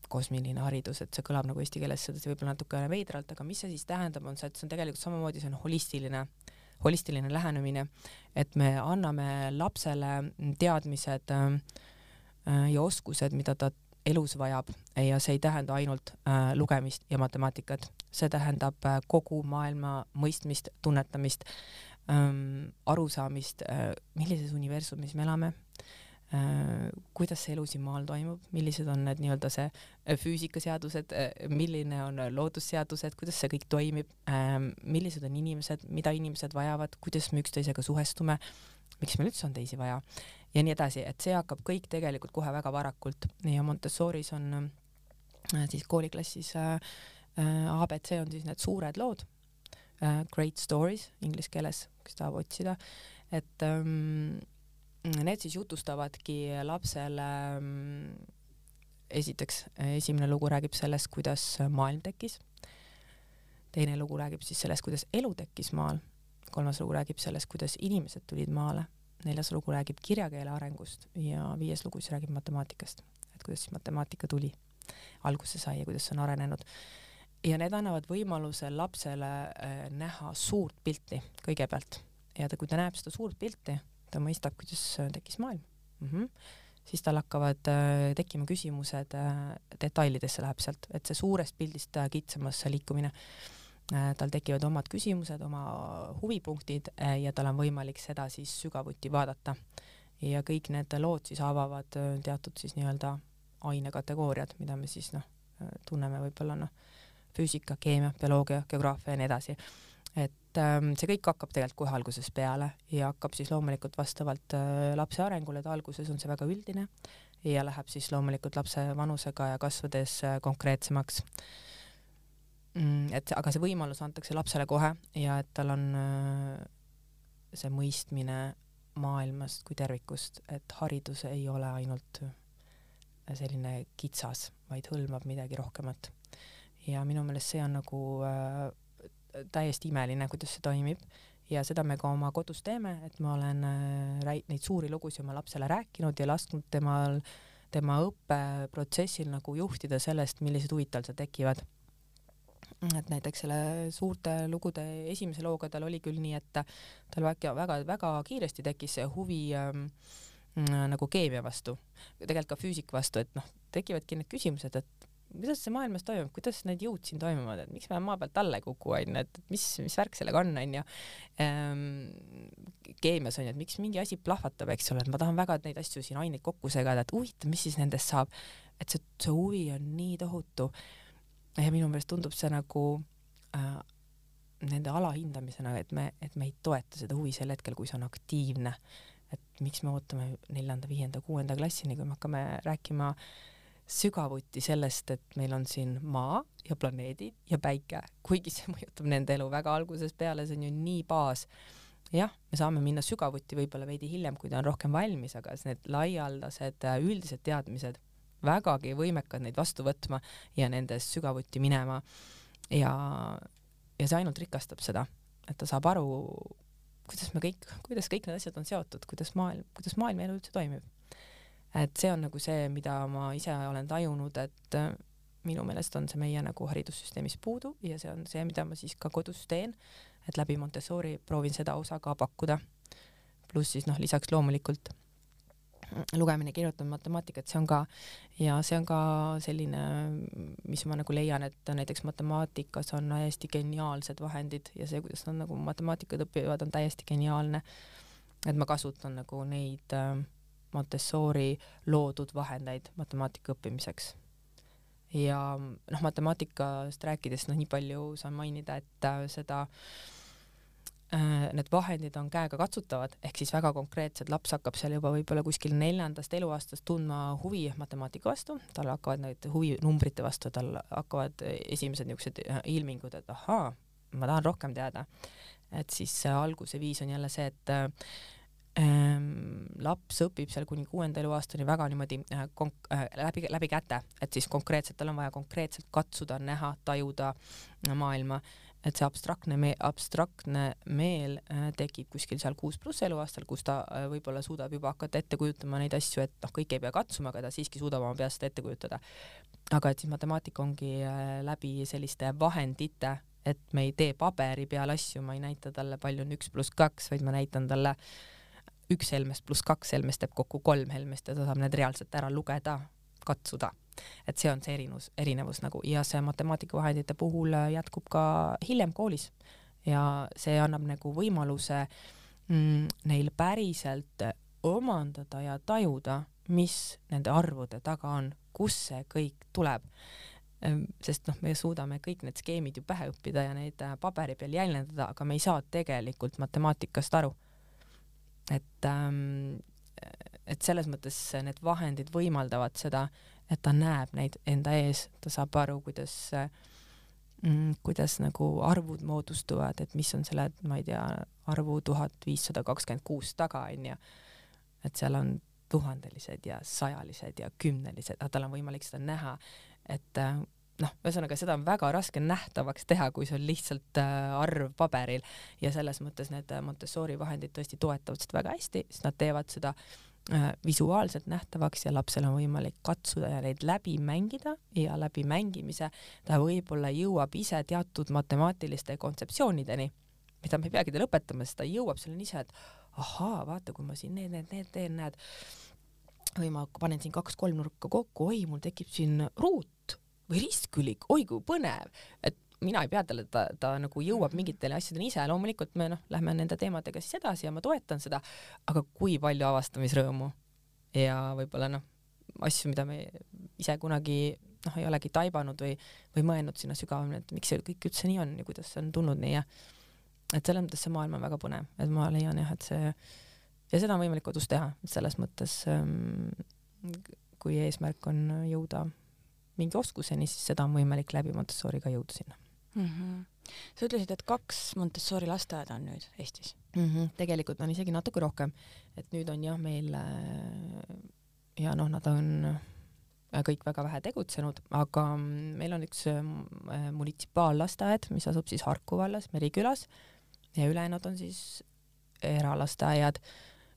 Kosmiline haridus, et see kõlab nagu eesti keeles sedasi võib-olla natukene veidralt, aga mis see siis tähendab, on see, et see on tegelikult samamoodi, see on holistiline, holistiline lähenemine, et me anname lapsele teadmised äh, ja oskused, mida ta elus vajab. Ja see ei tähenda ainult äh, lugemist ja matemaatikat, see tähendab äh, kogu maailma mõistmist, tunnetamist ähm,, arusaamist äh,, millises universumis me elame Äh, kuidas see elu siin maal toimub, millised on need nii-öelda see äh, füüsikaseadused, äh, milline on loodusseadused, kuidas see kõik toimib, millised on inimesed, mida inimesed vajavad, kuidas me üksteisega suhestume, miks meil üldse on teisi vaja ja nii edasi, et see hakkab kõik tegelikult kohe väga varakult ja Montessoris on siis kooliklassis abc on siis need suured lood, great stories inglise keeles, kes tahab otsida, et ähm, need siis jutustavadki lapsele mm, esiteks, esimene lugu räägib sellest, kuidas maailm tekkis. teine lugu räägib siis sellest, kuidas elu tekkis maal. kolmas lugu räägib sellest, kuidas inimesed tulid maale. neljas lugu räägib kirjakeele arengust ja viies lugu siis räägib matemaatikast, et kuidas siis matemaatika tuli, alguse sai ja kuidas see on arenenud. Ja need annavad võimaluse lapsele äh, näha suurt pilti kõigepealt ja ta, kui ta näeb seda suurt pilti, ta mõistab, kuidas tekkis maailm mm. -hmm. siis tal hakkavad äh, tekkima küsimused äh,, detailidesse läheb sealt, et see suurest pildist äh, kitsamasse liikumine äh,, tal tekivad omad küsimused, oma huvipunktid äh, ja tal on võimalik seda siis sügavuti vaadata. ja kõik need lood siis avavad äh, teatud siis nii-öelda ainekategooriad, mida me siis noh, tunneme võib-olla noh, füüsika, keemia, bioloogia, geograafia ja nii edasi. et ähm, see kõik hakkab tegelikult kohe algusest peale ja hakkab siis loomulikult vastavalt äh, lapse arengule, et alguses on see väga üldine ja läheb siis loomulikult lapse vanusega ja kasvades äh, konkreetsemaks mm,. et aga see võimalus antakse lapsele kohe ja et tal on äh, see mõistmine maailmast kui tervikust, et haridus ei ole ainult selline kitsas, vaid hõlmab midagi rohkemat. Ja minu meelest see on nagu äh, täiesti imeline, kuidas see toimib. Ja seda me ka oma kodus teeme, et ma olen äh, neid suuri lugusid oma lapsele rääkinud ja lasknud temal, tema õppeprotsessil nagu juhtida sellest, millised huvid tal seal tekivad. Et näiteks selle suurte lugude esimese looga tal oli küll nii, et tal väga-väga kiiresti tekkis see huvi ähm, nagu keemia vastu, tegelikult ka füüsika vastu, et noh, tekivadki need küsimused, et kuidas see maailmas toimub, kuidas need jõud siin toimuvad, et miks me maa pealt alla ei kuku, onju, et mis, mis värk sellega on, onju. Ehm, keemias onju, et miks mingi asi plahvatab, eks ole, et ma tahan väga neid asju siin aineid kokku segada, et huvitav, mis siis nendest saab. et see, see huvi on nii tohutu ja minu meelest tundub see nagu äh, nende alahindamisena, et me, et me ei toeta seda huvi sel hetkel, kui see on aktiivne. et miks me ootame neljanda, viienda, kuuenda klassini, kui me hakkame rääkima sügavuti sellest, et meil on siin maa ja planeedid ja päike, kuigi see mõjutab nende elu väga algusest peale, see on ju nii baas. jah, me saame minna sügavuti võib-olla veidi hiljem, kui ta on rohkem valmis, aga need laialdased üldised teadmised vägagi võimekad neid vastu võtma ja nendest sügavuti minema. ja, ja see ainult rikastab seda, et ta saab aru, kuidas me kõik, kuidas kõik need asjad on seotud, kuidas maailm, kuidas maailm ja elu üldse toimib. Et see on nagu see, mida ma ise olen tajunud, et minu meelest on see meie nagu haridussüsteemis puudu ja see on see, mida ma siis ka kodus teen, et läbi Montessori proovin seda osa ka pakkuda. pluss siis noh, lisaks loomulikult lugemine, kirjutamine, matemaatikat, see on ka ja see on ka selline, mis ma nagu leian, et näiteks matemaatikas on hästi geniaalsed vahendid ja see, kuidas nad nagu matemaatikat õpivad, on täiesti geniaalne. et ma kasutan nagu neid äh, Montessori loodud vahendeid matemaatika õppimiseks. ja noh, matemaatikast rääkides, noh, nii palju saan mainida, et äh, seda äh, need vahendid on käega katsutavad, ehk siis väga konkreetsed, laps hakkab seal juba võib-olla kuskil neljandast eluaastast tundma huvi matemaatika vastu, tal hakkavad need huvi numbrite vastu, tal hakkavad esimesed niisugused äh, ilmingud, et ahaa, ma tahan rohkem teada. et siis alguse viis on jälle see, et laps õpib seal kuni kuuenda eluaastani väga niimoodi äh, konk- äh, läbi, läbi käte, et siis konkreetselt tal on vaja konkreetselt katsuda, näha, tajuda maailma et see abstraktne me-, abstraktne meel äh, tekib kuskil seal kuus pluss eluaastal, kus ta äh, võib-olla suudab juba hakata ette kujutama neid asju, et noh, kõike ei pea katsuma, aga ta siiski suudab oma peas seda ette kujutada. aga et siis matemaatika ongi äh, läbi selliste vahendite, et me ei tee paberi peal asju, ma ei näita talle, palju on üks pluss kaks, vaid ma näitan talle üks helmest pluss kaks helmest teeb kokku kolm helmest ja ta saab need reaalselt ära lugeda, katsuda. Et see on see erinevus, erinevus nagu. Ja see matemaatikavahendite puhul äh, jätkub ka hiljem koolis. Ja see annab nagu võimaluse mm, neil päriselt omandada ja tajuda, mis nende arvude taga on, kust see kõik tuleb. Ehm, sest noh, me suudame kõik need skeemid ju pähe õppida ja neid äh, paberi peal jäljendada, aga me ei saa tegelikult matemaatikast aru. Et ähm, et selles mõttes need vahendid võimaldavad seda, et ta näeb neid enda ees, ta saab aru, kuidas mm, kuidas nagu arvud moodustuvad, et mis on selle, ma ei tea, arvu tuhat viissada kakskümmend kuus taga, onju. et seal on tuhandelised ja sajalised ja kümnelised, aga tal on võimalik seda näha, et äh, noh, ühesõnaga seda on väga raske nähtavaks teha, kui see on lihtsalt äh, arv paberil. Ja selles mõttes need Montessori vahendid tõesti toetavad seda väga hästi, sest nad teevad seda äh, Äh, visuaalselt nähtavaks ja lapsel on võimalik katsuda ja neid läbi mängida. Ja läbi mängimise ta võib-olla jõuab ise teatud matemaatiliste kontseptsioonideni, mida me ei peagi talle õpetama, sest ta jõuab selleni ise, et ahaa, vaata, kui ma siin need, need, need teen, näed, või ma panen siin kaks kolmnurka kokku, oi, mul tekib siin ruut või ristkülik, oi kui põnev, et mina ei pea talle, ta, ta nagu jõuab mhm. mingitele asjadele ise, loomulikult me noh, lähme nende teemadega siis edasi ja ma toetan seda, aga kui palju avastamisrõõmu ja võib-olla noh, asju, mida me ise kunagi noh, ei olegi taibanud või, või mõelnud sinna sügavamini, et miks see kõik üldse nii on ja kuidas see on tulnud nii ja et selles mõttes see maailm on väga põnev, et ma leian jah, et see ja seda on võimalik kodus teha, selles mõttes ähm, kui eesmärk on jõuda mingi oskuseni, siis seda on võimalik läbi Montessoriga jõuda sinna mm. -hmm. sa ütlesid, et kaks Montessori lasteaeda on nüüd Eestis mm? -hmm. tegelikult on isegi natuke rohkem, et nüüd on jah, meil äh, ja noh, nad on kõik väga vähe tegutsenud, aga meil on üks äh, munitsipaallasteaed, mis asub siis Harku vallas Merikülas ja ülejäänud on siis eralasteaiad.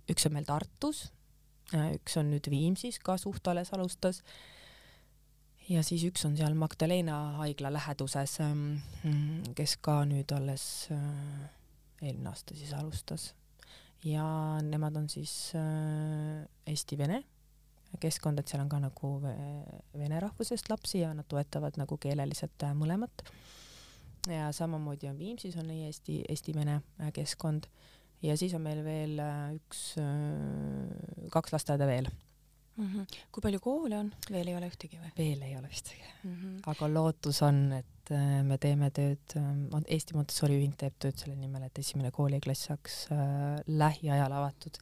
üks on meil Tartus, äh, üks on nüüd Viimsis ka suht alles alustas. Ja siis üks on seal Magdalena haigla läheduses, ähm, kes ka nüüd alles äh, eelmine aasta siis alustas. ja nemad on siis Eesti-Vene keskkond, et seal on ka nagu vene rahvusest lapsi ja nad toetavad nagu keeleliselt mõlemat. ja samamoodi on Viimsis on eesti, eesti-vene keskkond ja siis on meil veel üks, kaks lasteaeda veel mm. -hmm. kui palju koole on, veel ei ole ühtegi või? veel ei ole ühtegi mm, -hmm. aga lootus on, et me teeme tööd, Eesti Montessori ühing teeb tööd selle nimel, et esimene kooliklass saaks lähiajal avatud,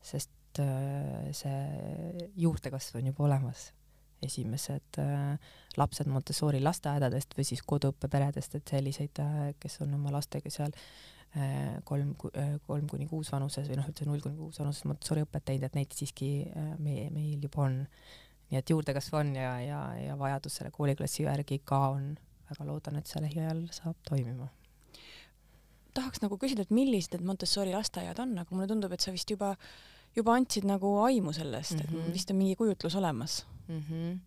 sest äh, see juurdekasv on juba olemas. esimesed äh, lapsed Montessori lasteaedadest või siis koduõppeperedest, et selliseid, äh, kes on oma lastega seal kolm, kolm kuni kuus vanuses või noh, üldse null kuni kuus vanuses Montessori õpet teinud, et neid siiski meie, meil juba on. nii et juurdekasv on ja, ja, ja vajadus selle kooliklassi järgi ka on. väga loodan, et see lähiajal saab toimima tahaks nagu küsida, et millised need Montessori lasteaiad on, aga mulle tundub, et sa vist juba äh, juba andsid nagu aimu sellest mm, -hmm. et mhm. vist on mingi kujutlus olemas mm. -hmm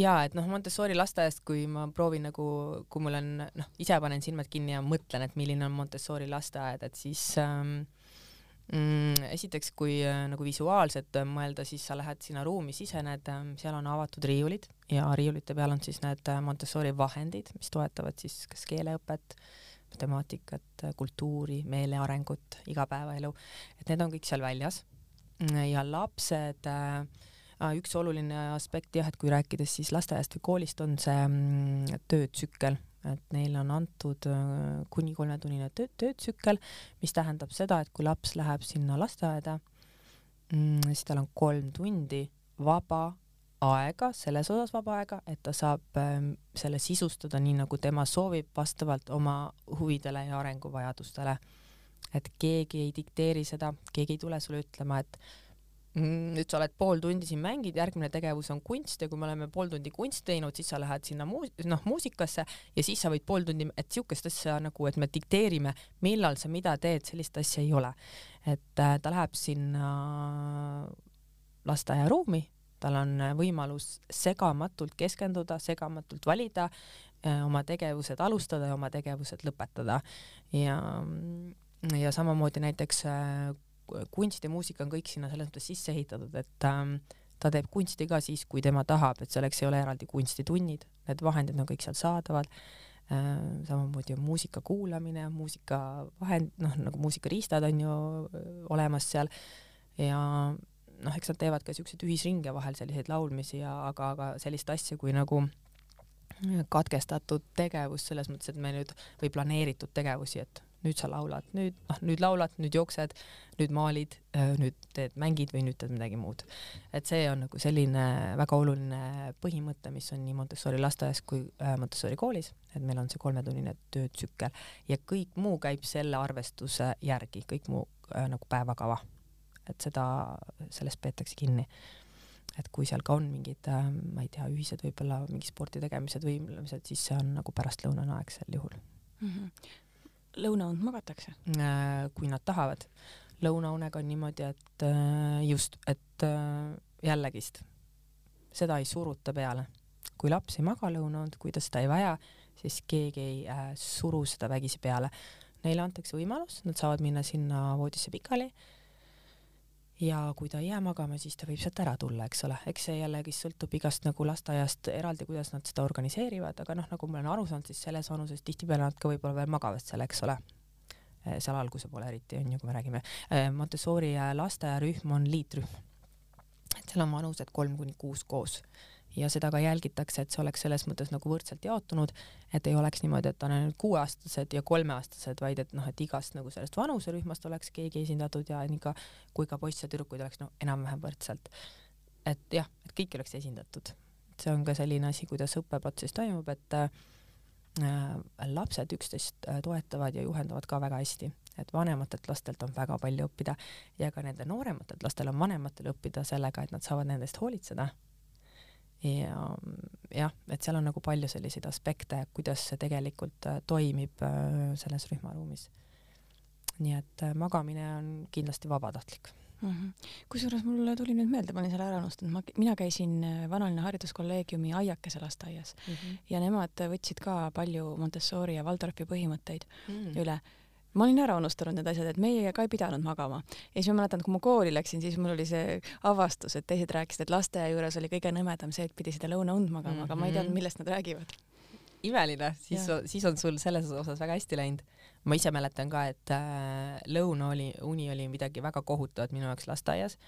ja et noh, Montessori lasteaiast, kui ma proovin nagu, kui mul on noh, ise panen silmad kinni ja mõtlen, et milline on Montessori lasteaed, et siis ähm, mm, esiteks, kui äh, nagu visuaalselt mõelda, siis sa lähed sinna ruumi, sisened äh,, seal on avatud riiulid ja riiulite peal on siis need äh, Montessori vahendid, mis toetavad siis kas keeleõpet äh,, temaatikat, kultuuri, meele arengut, igapäevaelu, et need on kõik seal väljas. ja lapsed äh,, üks oluline aspekt jah, et kui rääkides siis lasteaiast või koolist, on see mm, töötsükkel, et neile on antud äh, kuni kolmetunnine töö, töötsükkel, mis tähendab seda, et kui laps läheb sinna lasteaeda mm,, siis tal on kolm tundi vaba aega, selles osas vaba aega, et ta saab ähm, selle sisustada nii, nagu tema soovib, vastavalt oma huvidele ja arenguvajadustele. et keegi ei dikteeri seda, keegi ei tule sulle ütlema, et nüüd sa oled pool tundi siin mängid, järgmine tegevus on kunst ja kui me oleme pool tundi kunsti teinud, siis sa lähed sinna muus-, noh, muusikasse ja siis sa võid pool tundi, et siukest asja nagu, et me dikteerime, millal sa mida teed, sellist asja ei ole. et äh, ta läheb sinna lasteaiaruumi tal on äh, võimalus segamatult keskenduda, segamatult valida, äh, oma tegevused alustada ja oma tegevused lõpetada. ja, ja samamoodi näiteks äh, kunst ja muusika on kõik sinna selles mõttes sisse ehitatud, et ähm, ta teeb kunsti ka siis, kui tema tahab, et selleks ei ole eraldi kunstitunnid, need vahendid on kõik seal saadavad äh,. samamoodi on muusika kuulamine, muusikavahend, noh nagu muusikariistad on ju olemas seal ja noh, eks nad teevad ka siukseid ühisringe vahel, selliseid laulmisi ja aga, aga sellist asja kui nagu katkestatud tegevus selles mõttes, et me nüüd või planeeritud tegevusi, et nüüd sa laulad, nüüd noh, nüüd laulad, nüüd jooksed, nüüd maalid, nüüd teed, mängid või nüüd teed midagi muud. et see on nagu selline väga oluline põhimõte, mis on nii Montessori lasteaias kui äh, Montessori koolis, et meil on see kolmetunnine töötsükkel ja kõik muu käib selle arvestuse järgi, kõik muu äh, nagu päevakava et seda, sellest peetakse kinni. et kui seal ka on mingid, äh, ma ei tea, ühised võib-olla mingi spordi tegemised, võimlemised, siis see on nagu pärastlõunane aeg sel juhul mm. -hmm. Lõunaund magatakse? Äh, kui nad tahavad. lõunaunega on niimoodi, et äh, just, et jällegist, seda ei suruta peale. kui laps ei maga lõunaund, kui ta seda ei vaja, siis keegi ei äh, suru seda vägisi peale. Neile antakse võimalus, nad saavad minna sinna voodisse pikali ja kui ta ei jää magama, siis ta võib sealt ära tulla, eks ole, eks see jällegi sõltub igast nagu lasteaiast eraldi, kuidas nad seda organiseerivad, aga noh, nagu ma olen aru saanud, siis selles vanuses tihtipeale nad ka võib-olla veel magavad seal, eks ole. Eh, seal alguse poole eriti on ju, kui me räägime. Eh, Montessori lasteaiarühm on liitrühm. et seal on vanused kolm kuni kuus koos ja seda ka jälgitakse, et see oleks selles mõttes nagu võrdselt jaotunud, et ei oleks niimoodi, et on ainult kuueaastased ja kolmeaastased, vaid et noh, et igast nagu sellest vanuserühmast oleks keegi esindatud ja nii ka kui ka poisse ja tüdrukuid oleks no enam-vähem võrdselt. et jah, et kõik oleks esindatud. see on ka selline asi, kuidas õppeprotsess toimub, et äh, lapsed üksteist äh, toetavad ja juhendavad ka väga hästi et vanematelt lastelt on väga palju õppida ja ka nende noorematelt lastel on vanematel õppida sellega, et nad saavad nendest hoolitseda ja jah, et seal on nagu palju selliseid aspekte, kuidas see tegelikult äh, toimib äh, selles rühmaruumis. nii et äh, magamine on kindlasti vabatahtlik mm -hmm.. kusjuures mulle tuli nüüd meelde, ma olin selle ära unustanud, ma, mina käisin Vanalinna Hariduskolleegiumi Aiakese lasteaias mm -hmm. ja nemad võtsid ka palju Montessori ja Waldorfi põhimõtteid mm -hmm. üle ma olin ära unustanud need asjad, et meie ka ei pidanud magama. ja siis ma mäletan, kui ma kooli läksin, siis mul oli see avastus, et teised rääkisid, et lasteaia juures oli kõige nõmedam see, et pidi seda lõunaund magama mm, -hmm. aga ma ei teadnud, mhm. millest nad räägivad. imeline, siis, siis on sul selles osas väga hästi läinud. ma ise mäletan ka, et äh, lõuna oli, uni oli midagi väga kohutavat minu jaoks lasteaias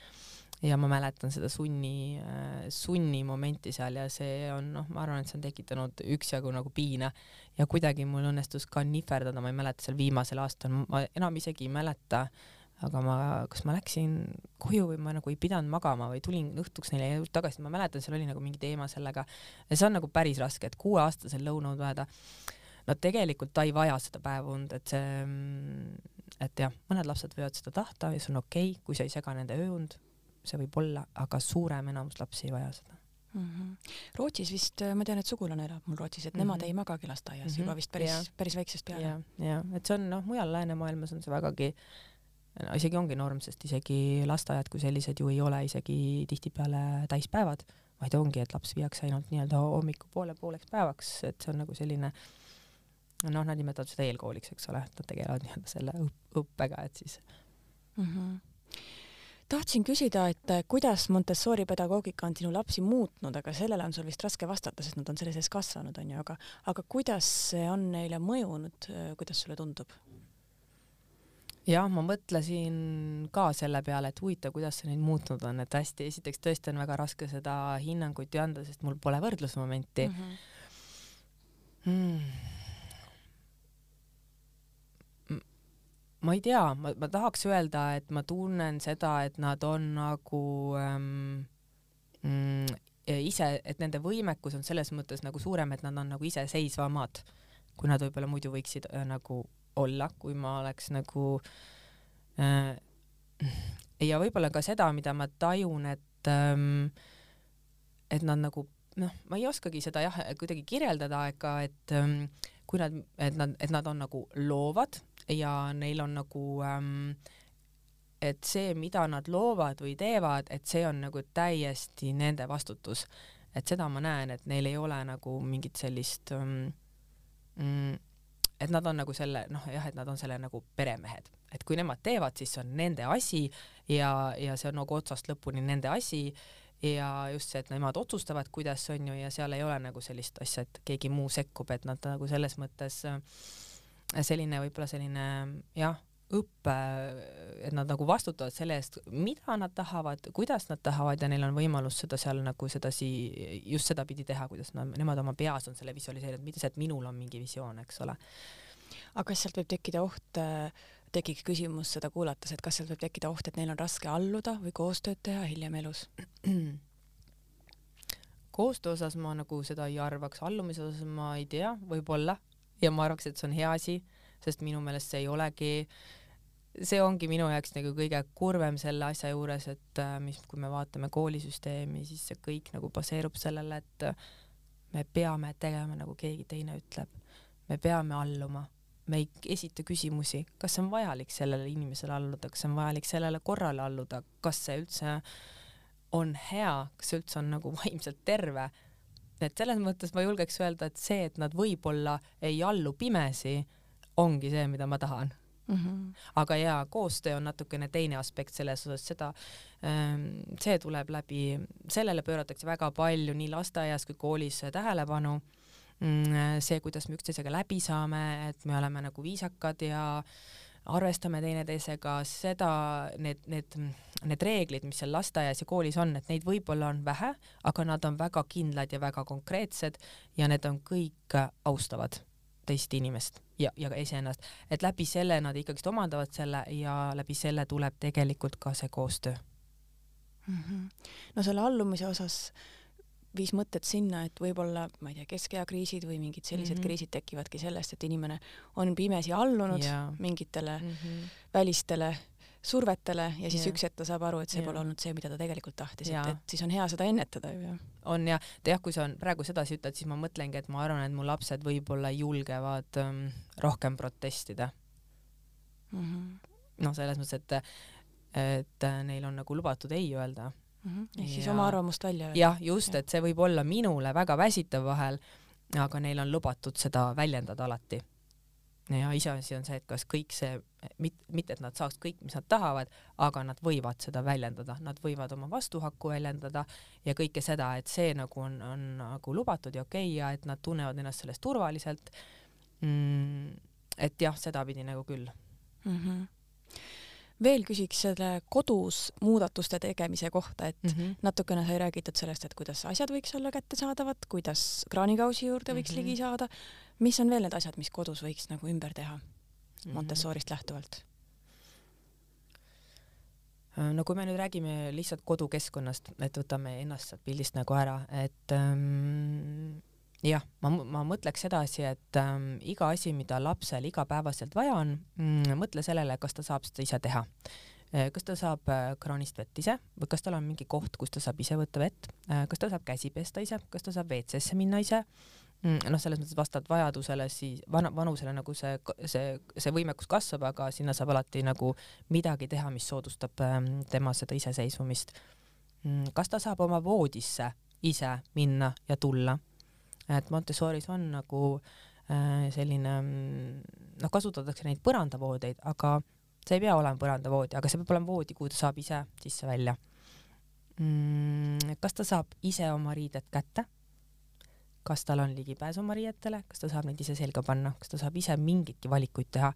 ja ma mäletan seda sunni, äh, sunni momenti seal ja see on noh, ma arvan, et see on tekitanud üksjagu nagu piina. Ja kuidagi mul õnnestus ka nihverdada, ma ei mäleta seal viimasel aastal, ma enam isegi ei mäleta, aga ma, kas ma läksin koju või ma nagu ei pidanud magama või tulin õhtuks neile juurde tagasi, ma mäletan, seal oli nagu mingi teema sellega. Ja see on nagu päris raske, et kuueaastasel lõunaud vajada. no tegelikult ta ei vaja seda päevaund, et see, et jah, mõned lapsed võivad seda tahta ja see on okei okay,, kui sa ei sega nende ööund see võib olla, aga suurem enamus lapsi ei vaja seda mm. -hmm. Rootsis vist, ma tean, et sugulane elab mul Rootsis, et mm -hmm. nemad ei magagi lasteaias mm -hmm. juba vist päris, päris väiksest peale. ja, ja et see on noh, mujal läänemaailmas on see vägagi no isegi ongi norm, sest isegi lasteaiad kui sellised ju ei ole isegi tihtipeale täispäevad, vaid ongi, et laps viiakse ainult nii-öelda hommikupoole pooleks päevaks, et see on nagu selline noh, nad nimetavad seda eelkooliks, eks ole, et nad tegelevad nii-öelda selle õppega, et siis mm. -hmm tahtsin küsida, et äh, kuidas Montessori pedagoogika on sinu lapsi muutnud, aga sellele on sul vist raske vastata, sest nad on selle sees kasvanud, onju, aga, aga kuidas see on neile mõjunud, äh, kuidas sulle tundub? jah, ma mõtlesin ka selle peale, et huvitav, kuidas see neil muutnud on, et hästi, esiteks tõesti on väga raske seda hinnangut ju anda, sest mul pole võrdlusmomenti mm. -hmm. Hmm ma ei tea, ma, ma tahaks öelda, et ma tunnen seda, et nad on nagu ähm, mm, ise, et nende võimekus on selles mõttes nagu suurem, et nad on nagu iseseisvamad, kui nad võib-olla muidu võiksid äh, nagu olla, kui ma oleks nagu äh, ja võib-olla ka seda, mida ma tajun, et ähm, et nad nagu noh, ma ei oskagi seda jah, kuidagi kirjeldada, ega et ähm, kui nad, et nad, et nad on nagu loovad ja neil on nagu ähm, et see, mida nad loovad või teevad, et see on nagu täiesti nende vastutus. et seda ma näen, et neil ei ole nagu mingit sellist ähm, mm, et nad on nagu selle noh, jah, et nad on selle nagu peremehed, et kui nemad teevad, siis see on nende asi ja, ja see on nagu otsast lõpuni nende asi ja just see, et nemad otsustavad, kuidas on ju, ja seal ei ole nagu sellist asja, et keegi muu sekkub, et nad nagu selles mõttes äh, selline võib-olla selline jah, õppe, et nad nagu vastutavad selle eest, mida nad tahavad, kuidas nad tahavad ja neil on võimalus seda seal nagu sedasi, just sedapidi teha, kuidas nad, nemad oma peas on selle visualiseerinud, mitte see, et minul on mingi visioon, eks ole. aga kas sealt võib tekkida oht, tekiks küsimus seda kuulates, et kas sealt võib tekkida oht, et neil on raske alluda või koostööd teha hiljem elus? koostöö osas ma nagu seda ei arvaks, allumise osas ma ei tea, võib-olla ja ma arvaks, et see on hea asi, sest minu meelest see ei olegi, see ongi minu jaoks nagu kõige kurvem selle asja juures, et äh, mis, kui me vaatame koolisüsteemi, siis see kõik nagu baseerub sellele, et me peame tegema nagu keegi teine ütleb, me peame alluma, me ei esita küsimusi, kas on vajalik sellele inimesele alluda, kas on vajalik sellele korrale alluda, kas see üldse on hea, kas see üldse on nagu vaimselt terve et selles mõttes ma julgeks öelda, et see, et nad võib-olla ei allu pimesi, ongi see, mida ma tahan mm. -hmm. aga jaa, koostöö on natukene teine aspekt selles osas, seda, ähm, see tuleb läbi, sellele pööratakse väga palju nii lasteaias kui koolis tähelepanu. Mm, see, kuidas me üksteisega läbi saame, et me oleme nagu viisakad ja arvestame teineteisega, seda, need, need, need reeglid, mis seal lasteaias ja koolis on, et neid võib-olla on vähe, aga nad on väga kindlad ja väga konkreetsed ja need on kõik austavad teist inimest ja, ja ka iseennast, et läbi selle nad ikkagist omandavad selle ja läbi selle tuleb tegelikult ka see koostöö mm. -hmm. no selle allumise osas viis mõtet sinna, et võib-olla, ma ei tea, keskeakriisid või mingid sellised mm -hmm. kriisid tekivadki sellest, et inimene on pimesi allunud yeah. mingitele mm -hmm. välistele survetele ja siis yeah. üks hetk ta saab aru, et see yeah. pole olnud see, mida ta tegelikult tahtis, et, et siis on hea seda ennetada ju jah. on ja, jah, kui sa on praegu sedasi ütled, siis ma mõtlengi, et ma arvan, et mu lapsed võib-olla julgevad um, rohkem protestida mm -hmm.. noh, selles mõttes, et et neil on nagu lubatud ei öelda mm. -hmm. ehk siis oma arvamust välja öelda. jah, just, et see võib olla minule väga väsitav vahel, aga neil on lubatud seda väljendada alati ja iseasi on see, et kas kõik see, mitte et nad saaks kõik, mis nad tahavad, aga nad võivad seda väljendada, nad võivad oma vastuhakku väljendada ja kõike seda, et see nagu on, on nagu lubatud ja okei okay ja et nad tunnevad ennast selles turvaliselt mm,. et jah, sedapidi nagu küll mm. -hmm veel küsiks selle kodus muudatuste tegemise kohta, et mm -hmm. natukene sai räägitud sellest, et kuidas asjad võiks olla kättesaadavad, kuidas kraanikausi juurde võiks mm -hmm. ligi saada. mis on veel need asjad, mis kodus võiks nagu ümber teha mhm. Montessorist lähtuvalt? Äh, no kui me nüüd räägime lihtsalt kodukeskkonnast, et võtame ennast sealt pildist nagu ära, et ähm, jah, ma, ma mõtleks edasi, et ähm, iga asi, mida lapsel igapäevaselt vaja on mm,, mõtle sellele, kas ta saab seda ise teha. Äh, kas ta saab äh, kraanist vett ise või kas tal on mingi koht, kus ta saab ise võtta vett, äh, kas ta saab käsi pesta ise, kas ta saab WC-sse minna ise mm,, noh, selles mõttes vastavalt vajadusele siis vana, vanusele nagu see, see, see võimekus kasvab, aga sinna saab alati nagu midagi teha, mis soodustab ähm, tema seda iseseisvumist. Mm, kas ta saab oma voodisse ise minna ja tulla et Montessoris on nagu äh, selline noh, kasutatakse neid põrandavoodeid, aga see ei pea olema põrandavoodi, aga see peab olema voodi, kuhu ta saab ise sisse-välja mm,. kas ta saab ise oma riided kätte? kas tal on ligipääs oma riietele, kas ta saab neid ise selga panna, kas ta saab ise mingeidki valikuid teha?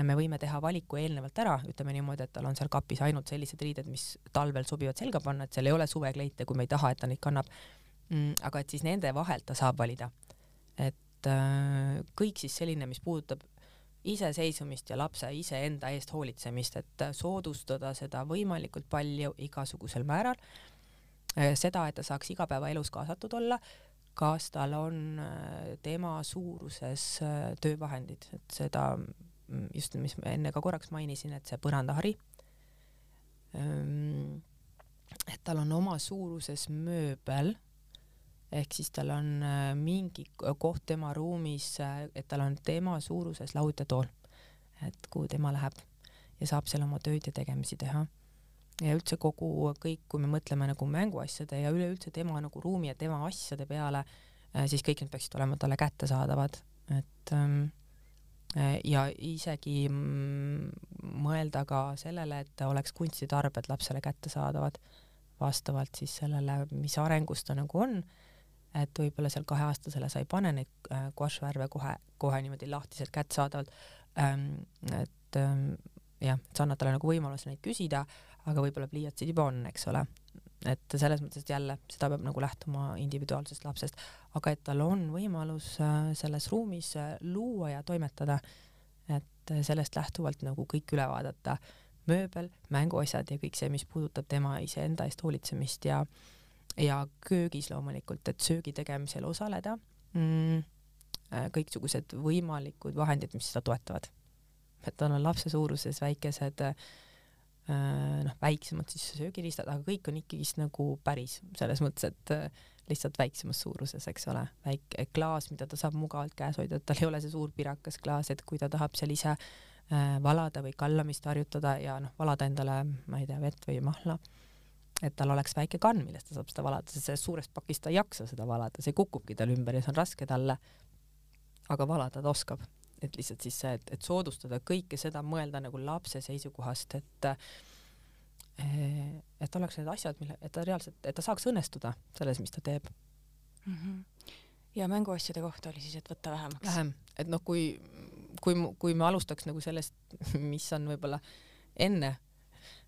me võime teha valiku eelnevalt ära, ütleme niimoodi, et tal on seal kapis ainult sellised riided, mis talvel sobivad selga panna, et seal ei ole suvekleite, kui me ei taha, et ta neid kannab mm,. Aga et siis nende vahelt ta saab valida. et äh, kõik siis selline, mis puudutab iseseisvumist ja lapse iseenda eest hoolitsemist, et soodustada seda võimalikult palju igasugusel määral. Äh, seda, et ta saaks igapäevaelus kaasatud olla, kas tal on äh, tema suuruses äh, töövahendid, et seda mm, just, mis ma enne ka korraks mainisin, et see põrandahari, ähm, et tal on oma suuruses mööbel ehk siis tal on äh, mingi koht tema ruumis, äh, et tal on tema suuruses lauutetool, et kuhu tema läheb ja saab seal oma tööd ja tegemisi teha. ja üldse kogu kõik, kui me mõtleme nagu mänguasjade ja üleüldse tema nagu ruumi ja tema asjade peale, äh, siis kõik need peaksid olema talle kättesaadavad, et ähm, ja isegi mm, mõelda ka sellele, et oleks kunstitarbed lapsele kättesaadavad vastavalt siis sellele, mis arengus ta nagu on et võib-olla seal kaheaastasele sa ei pane neid äh, guašvärve kohe, kohe niimoodi lahtiselt kättesaadavalt ähm,. et ähm, jah, et sa annad talle nagu võimaluse neid küsida, aga võib-olla pliiatsid juba on, eks ole. et selles mõttes, et jälle seda peab nagu lähtuma individuaalsest lapsest, aga et tal on võimalus äh, selles ruumis äh, luua ja toimetada, et äh, sellest lähtuvalt nagu kõik üle vaadata, mööbel, mänguasjad ja kõik see, mis puudutab tema iseenda eest hoolitsemist ja äh, ja köögis loomulikult, et söögi tegemisel osaleda mm,. Äh, kõiksugused võimalikud vahendid, mis seda toetavad. et tal on lapse suuruses väikesed äh, noh, väiksemad siis söögiriistad, aga kõik on ikkagist nagu päris, selles mõttes, et äh, lihtsalt väiksemas suuruses, eks ole, väike klaas, mida ta saab mugavalt käes hoida, et tal ei ole see suur pirakas klaas, et kui ta tahab seal ise valada või kallamist harjutada ja noh, valada endale, ma ei tea, vett või mahla et tal oleks väike kann, millest ta saab seda valada, sest sellest suurest pakist ta ei jaksa seda valada, see kukubki tal ümber ja see on raske talle. aga valada ta oskab, et lihtsalt siis see, et, et soodustada kõike seda, mõelda nagu lapse seisukohast, et eh, et oleks need asjad, mille, et ta reaalselt, et ta saaks õnnestuda selles, mis ta teeb mm. -hmm. ja mänguasjade kohta oli siis, et võtta vähemaks? vähem, et noh, kui kui, kui me alustaks nagu sellest, mis on võib-olla enne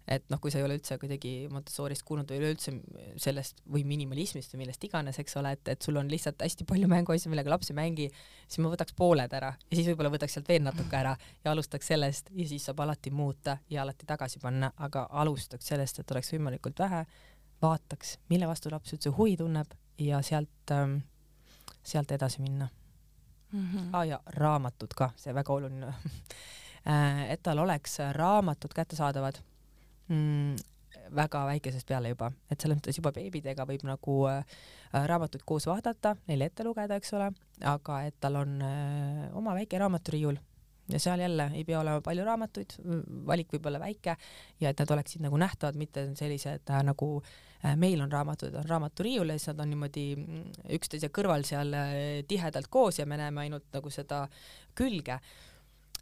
et noh, kui sa ei ole üldse kuidagi Montessorist kuulnud või üleüldse sellest või minimalismist või millest iganes, eks ole, et, et sul on lihtsalt hästi palju mänguasju, millega laps ei mängi, siis ma võtaks pooled ära ja siis võib-olla võtaks sealt veel natuke ära ja alustaks sellest ja siis saab alati muuta ja alati tagasi panna, aga alustaks sellest, et oleks võimalikult vähe, vaataks, mille vastu laps üldse huvi tunneb ja sealt ähm,, sealt edasi minna mm. -hmm. Ah, ja raamatud ka, see väga oluline äh, et tal oleks raamatud kättesaadavad mm, väga väikesest peale juba, et selles mõttes juba beebidega võib nagu äh, raamatuid koos vaadata, neile ette lugeda, eks ole, aga et tal on äh, oma väike raamaturiiul. Ja seal jälle ei pea olema palju raamatuid, valik võib olla väike ja et nad oleksid nagu nähtavad, mitte sellised äh, nagu äh, meil on raamatud, on raamaturiiul ja siis nad on niimoodi mm, üksteise kõrval seal äh, tihedalt koos ja me näeme ainult nagu seda külge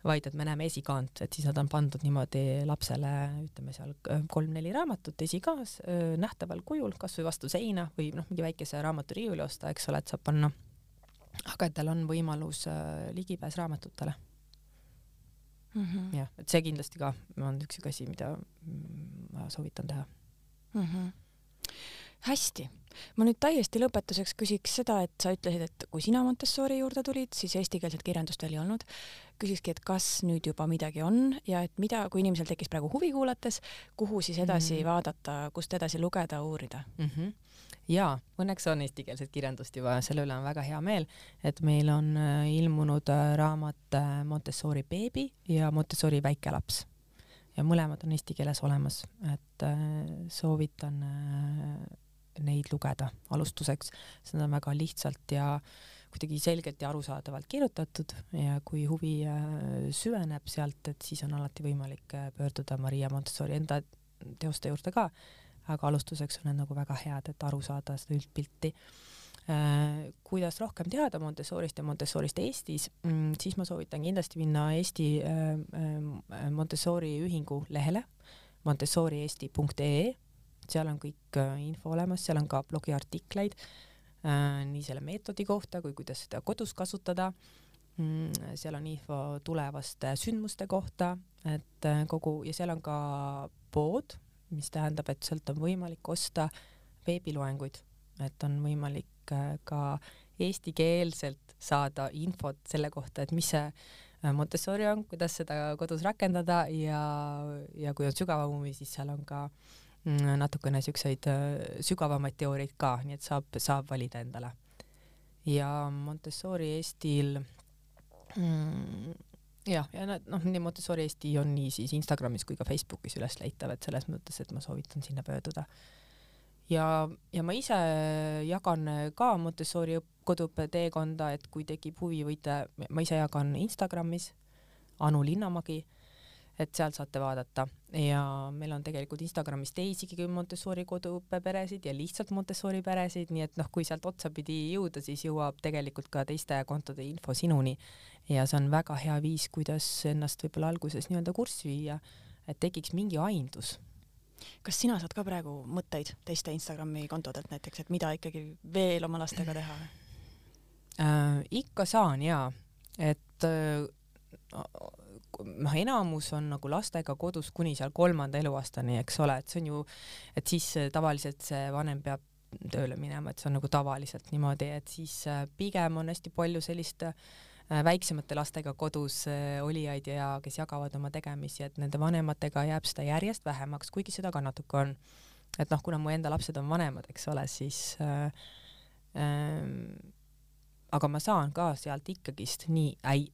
vaid et me näeme esikaant, et siis nad on pandud niimoodi lapsele, ütleme seal kolm-neli raamatut esikaas nähtaval kujul, kasvõi vastu seina või noh, mingi väikese raamaturiiuli osta, eks ole, et saab panna. aga et tal on võimalus ligipääs raamatutele mm -hmm.. jah, et see kindlasti ka on üks siuke asi, mida ma soovitan teha mm. -hmm. Hästi ma nüüd täiesti lõpetuseks küsiks seda, et sa ütlesid, et kui sina Montessori juurde tulid, siis eestikeelset kirjandust veel ei olnud. küsikski, et kas nüüd juba midagi on ja et mida, kui inimesel tekkis praegu huvi kuulates, kuhu siis edasi mm -hmm. vaadata, kust edasi lugeda, uurida mm? -hmm jaa, õnneks on eestikeelset kirjandust juba, selle üle on väga hea meel, et meil on äh, ilmunud äh, raamat äh, Montessori beebi ja Montessori väikelaps ja mõlemad on eesti keeles olemas, et soovitan neid lugeda alustuseks, nad on väga lihtsalt ja kuidagi selgelt ja arusaadavalt kirjutatud ja kui huvi äh, süveneb sealt, et siis on alati võimalik äh, pöörduda Maria Montessori enda teoste juurde ka, aga alustuseks on need nagu väga head, et aru saada seda üldpilti. Äh, kuidas rohkem teada Montessorist ja Montessorist Eestis, mm, siis ma soovitan kindlasti minna Eesti Montessori ühingu lehele montessoriesti.ee seal on kõik äh, info olemas, seal on ka blogiartikleid äh, nii selle meetodi kohta kui kuidas seda kodus kasutada mm,. seal on info tulevaste sündmuste kohta, et äh, kogu ja seal on ka pood, mis tähendab, et sealt on võimalik osta veebiloenguid, et on võimalik ka eestikeelselt saada infot selle kohta, et mis see Montessori on, kuidas seda kodus rakendada ja, ja kui on sügavam huvi, siis seal on ka äh, natukene siukseid äh, sügavamaid teooriaid ka, nii et saab, saab valida endale. ja Montessori Eestil mm, jah, ja nad noh, nii Montessori Eesti on nii siis Instagramis kui ka Facebookis üles leitav, et selles mõttes, et ma soovitan sinna pöörduda. ja, ja ma ise jagan ka Montessori koduõppe teekonda, et kui tekib huvi, võite, ma ise jagan Instagramis Anu Linnamägi et sealt saate vaadata. Ja meil on tegelikult Instagramis teisigi Montessori koduõppeperesid ja lihtsalt Montessori peresid, nii et noh, kui sealt otsapidi jõuda, siis jõuab tegelikult ka teiste kontode info sinuni. Ja see on väga hea viis, kuidas ennast võib-olla alguses nii-öelda kurssi viia, et tekiks mingi aimdus. Kas sina saad ka praegu mõtteid teiste Instagrami kontodelt näiteks, et mida ikkagi veel oma lastega teha? Äh,? ikka saan jaa, et äh, noh, enamus on nagu lastega kodus kuni seal kolmanda eluaastani, eks ole, et see on ju, et siis äh, tavaliselt see vanem peab tööle minema, et see on nagu tavaliselt niimoodi, et siis äh, pigem on hästi palju sellist äh, väiksemate lastega kodus olijaid ja kes jagavad oma tegemisi, et nende vanematega jääb seda järjest vähemaks, kuigi seda ka natuke on. et noh, kuna mu enda lapsed on vanemad, eks ole, siis äh, äh, aga ma saan ka sealt ikkagist nii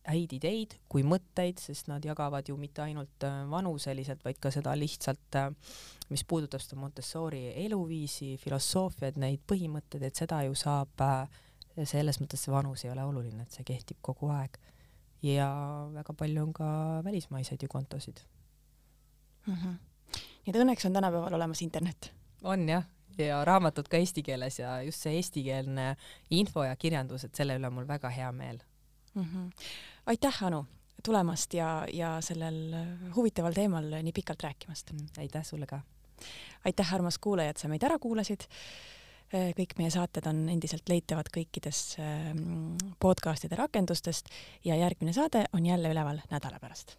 häid ideid kui mõtteid, sest nad jagavad ju mitte ainult äh, vanuseliselt, vaid ka seda lihtsalt, äh, mis puudutab seda Montessori eluviisi, filosoofiat, neid põhimõtteid, et seda ju saab, äh, selles mõttes see vanus ei ole oluline, et see kehtib kogu aeg. ja väga palju on ka välismaiseid ju kontosid mm. -hmm. nii et õnneks on tänapäeval olemas internet. on jah ja raamatud ka eesti keeles ja just see eestikeelne info ja kirjandus, et selle üle on mul väga hea meel mm. -hmm. aitäh, Anu, tulemast ja, ja sellel huvitaval teemal nii pikalt rääkimast mm,. aitäh sulle ka. aitäh, armas kuulaja, et sa meid ära kuulasid. kõik meie saated on endiselt leitavad kõikides podcastide rakendustest ja järgmine saade on jälle üleval nädala pärast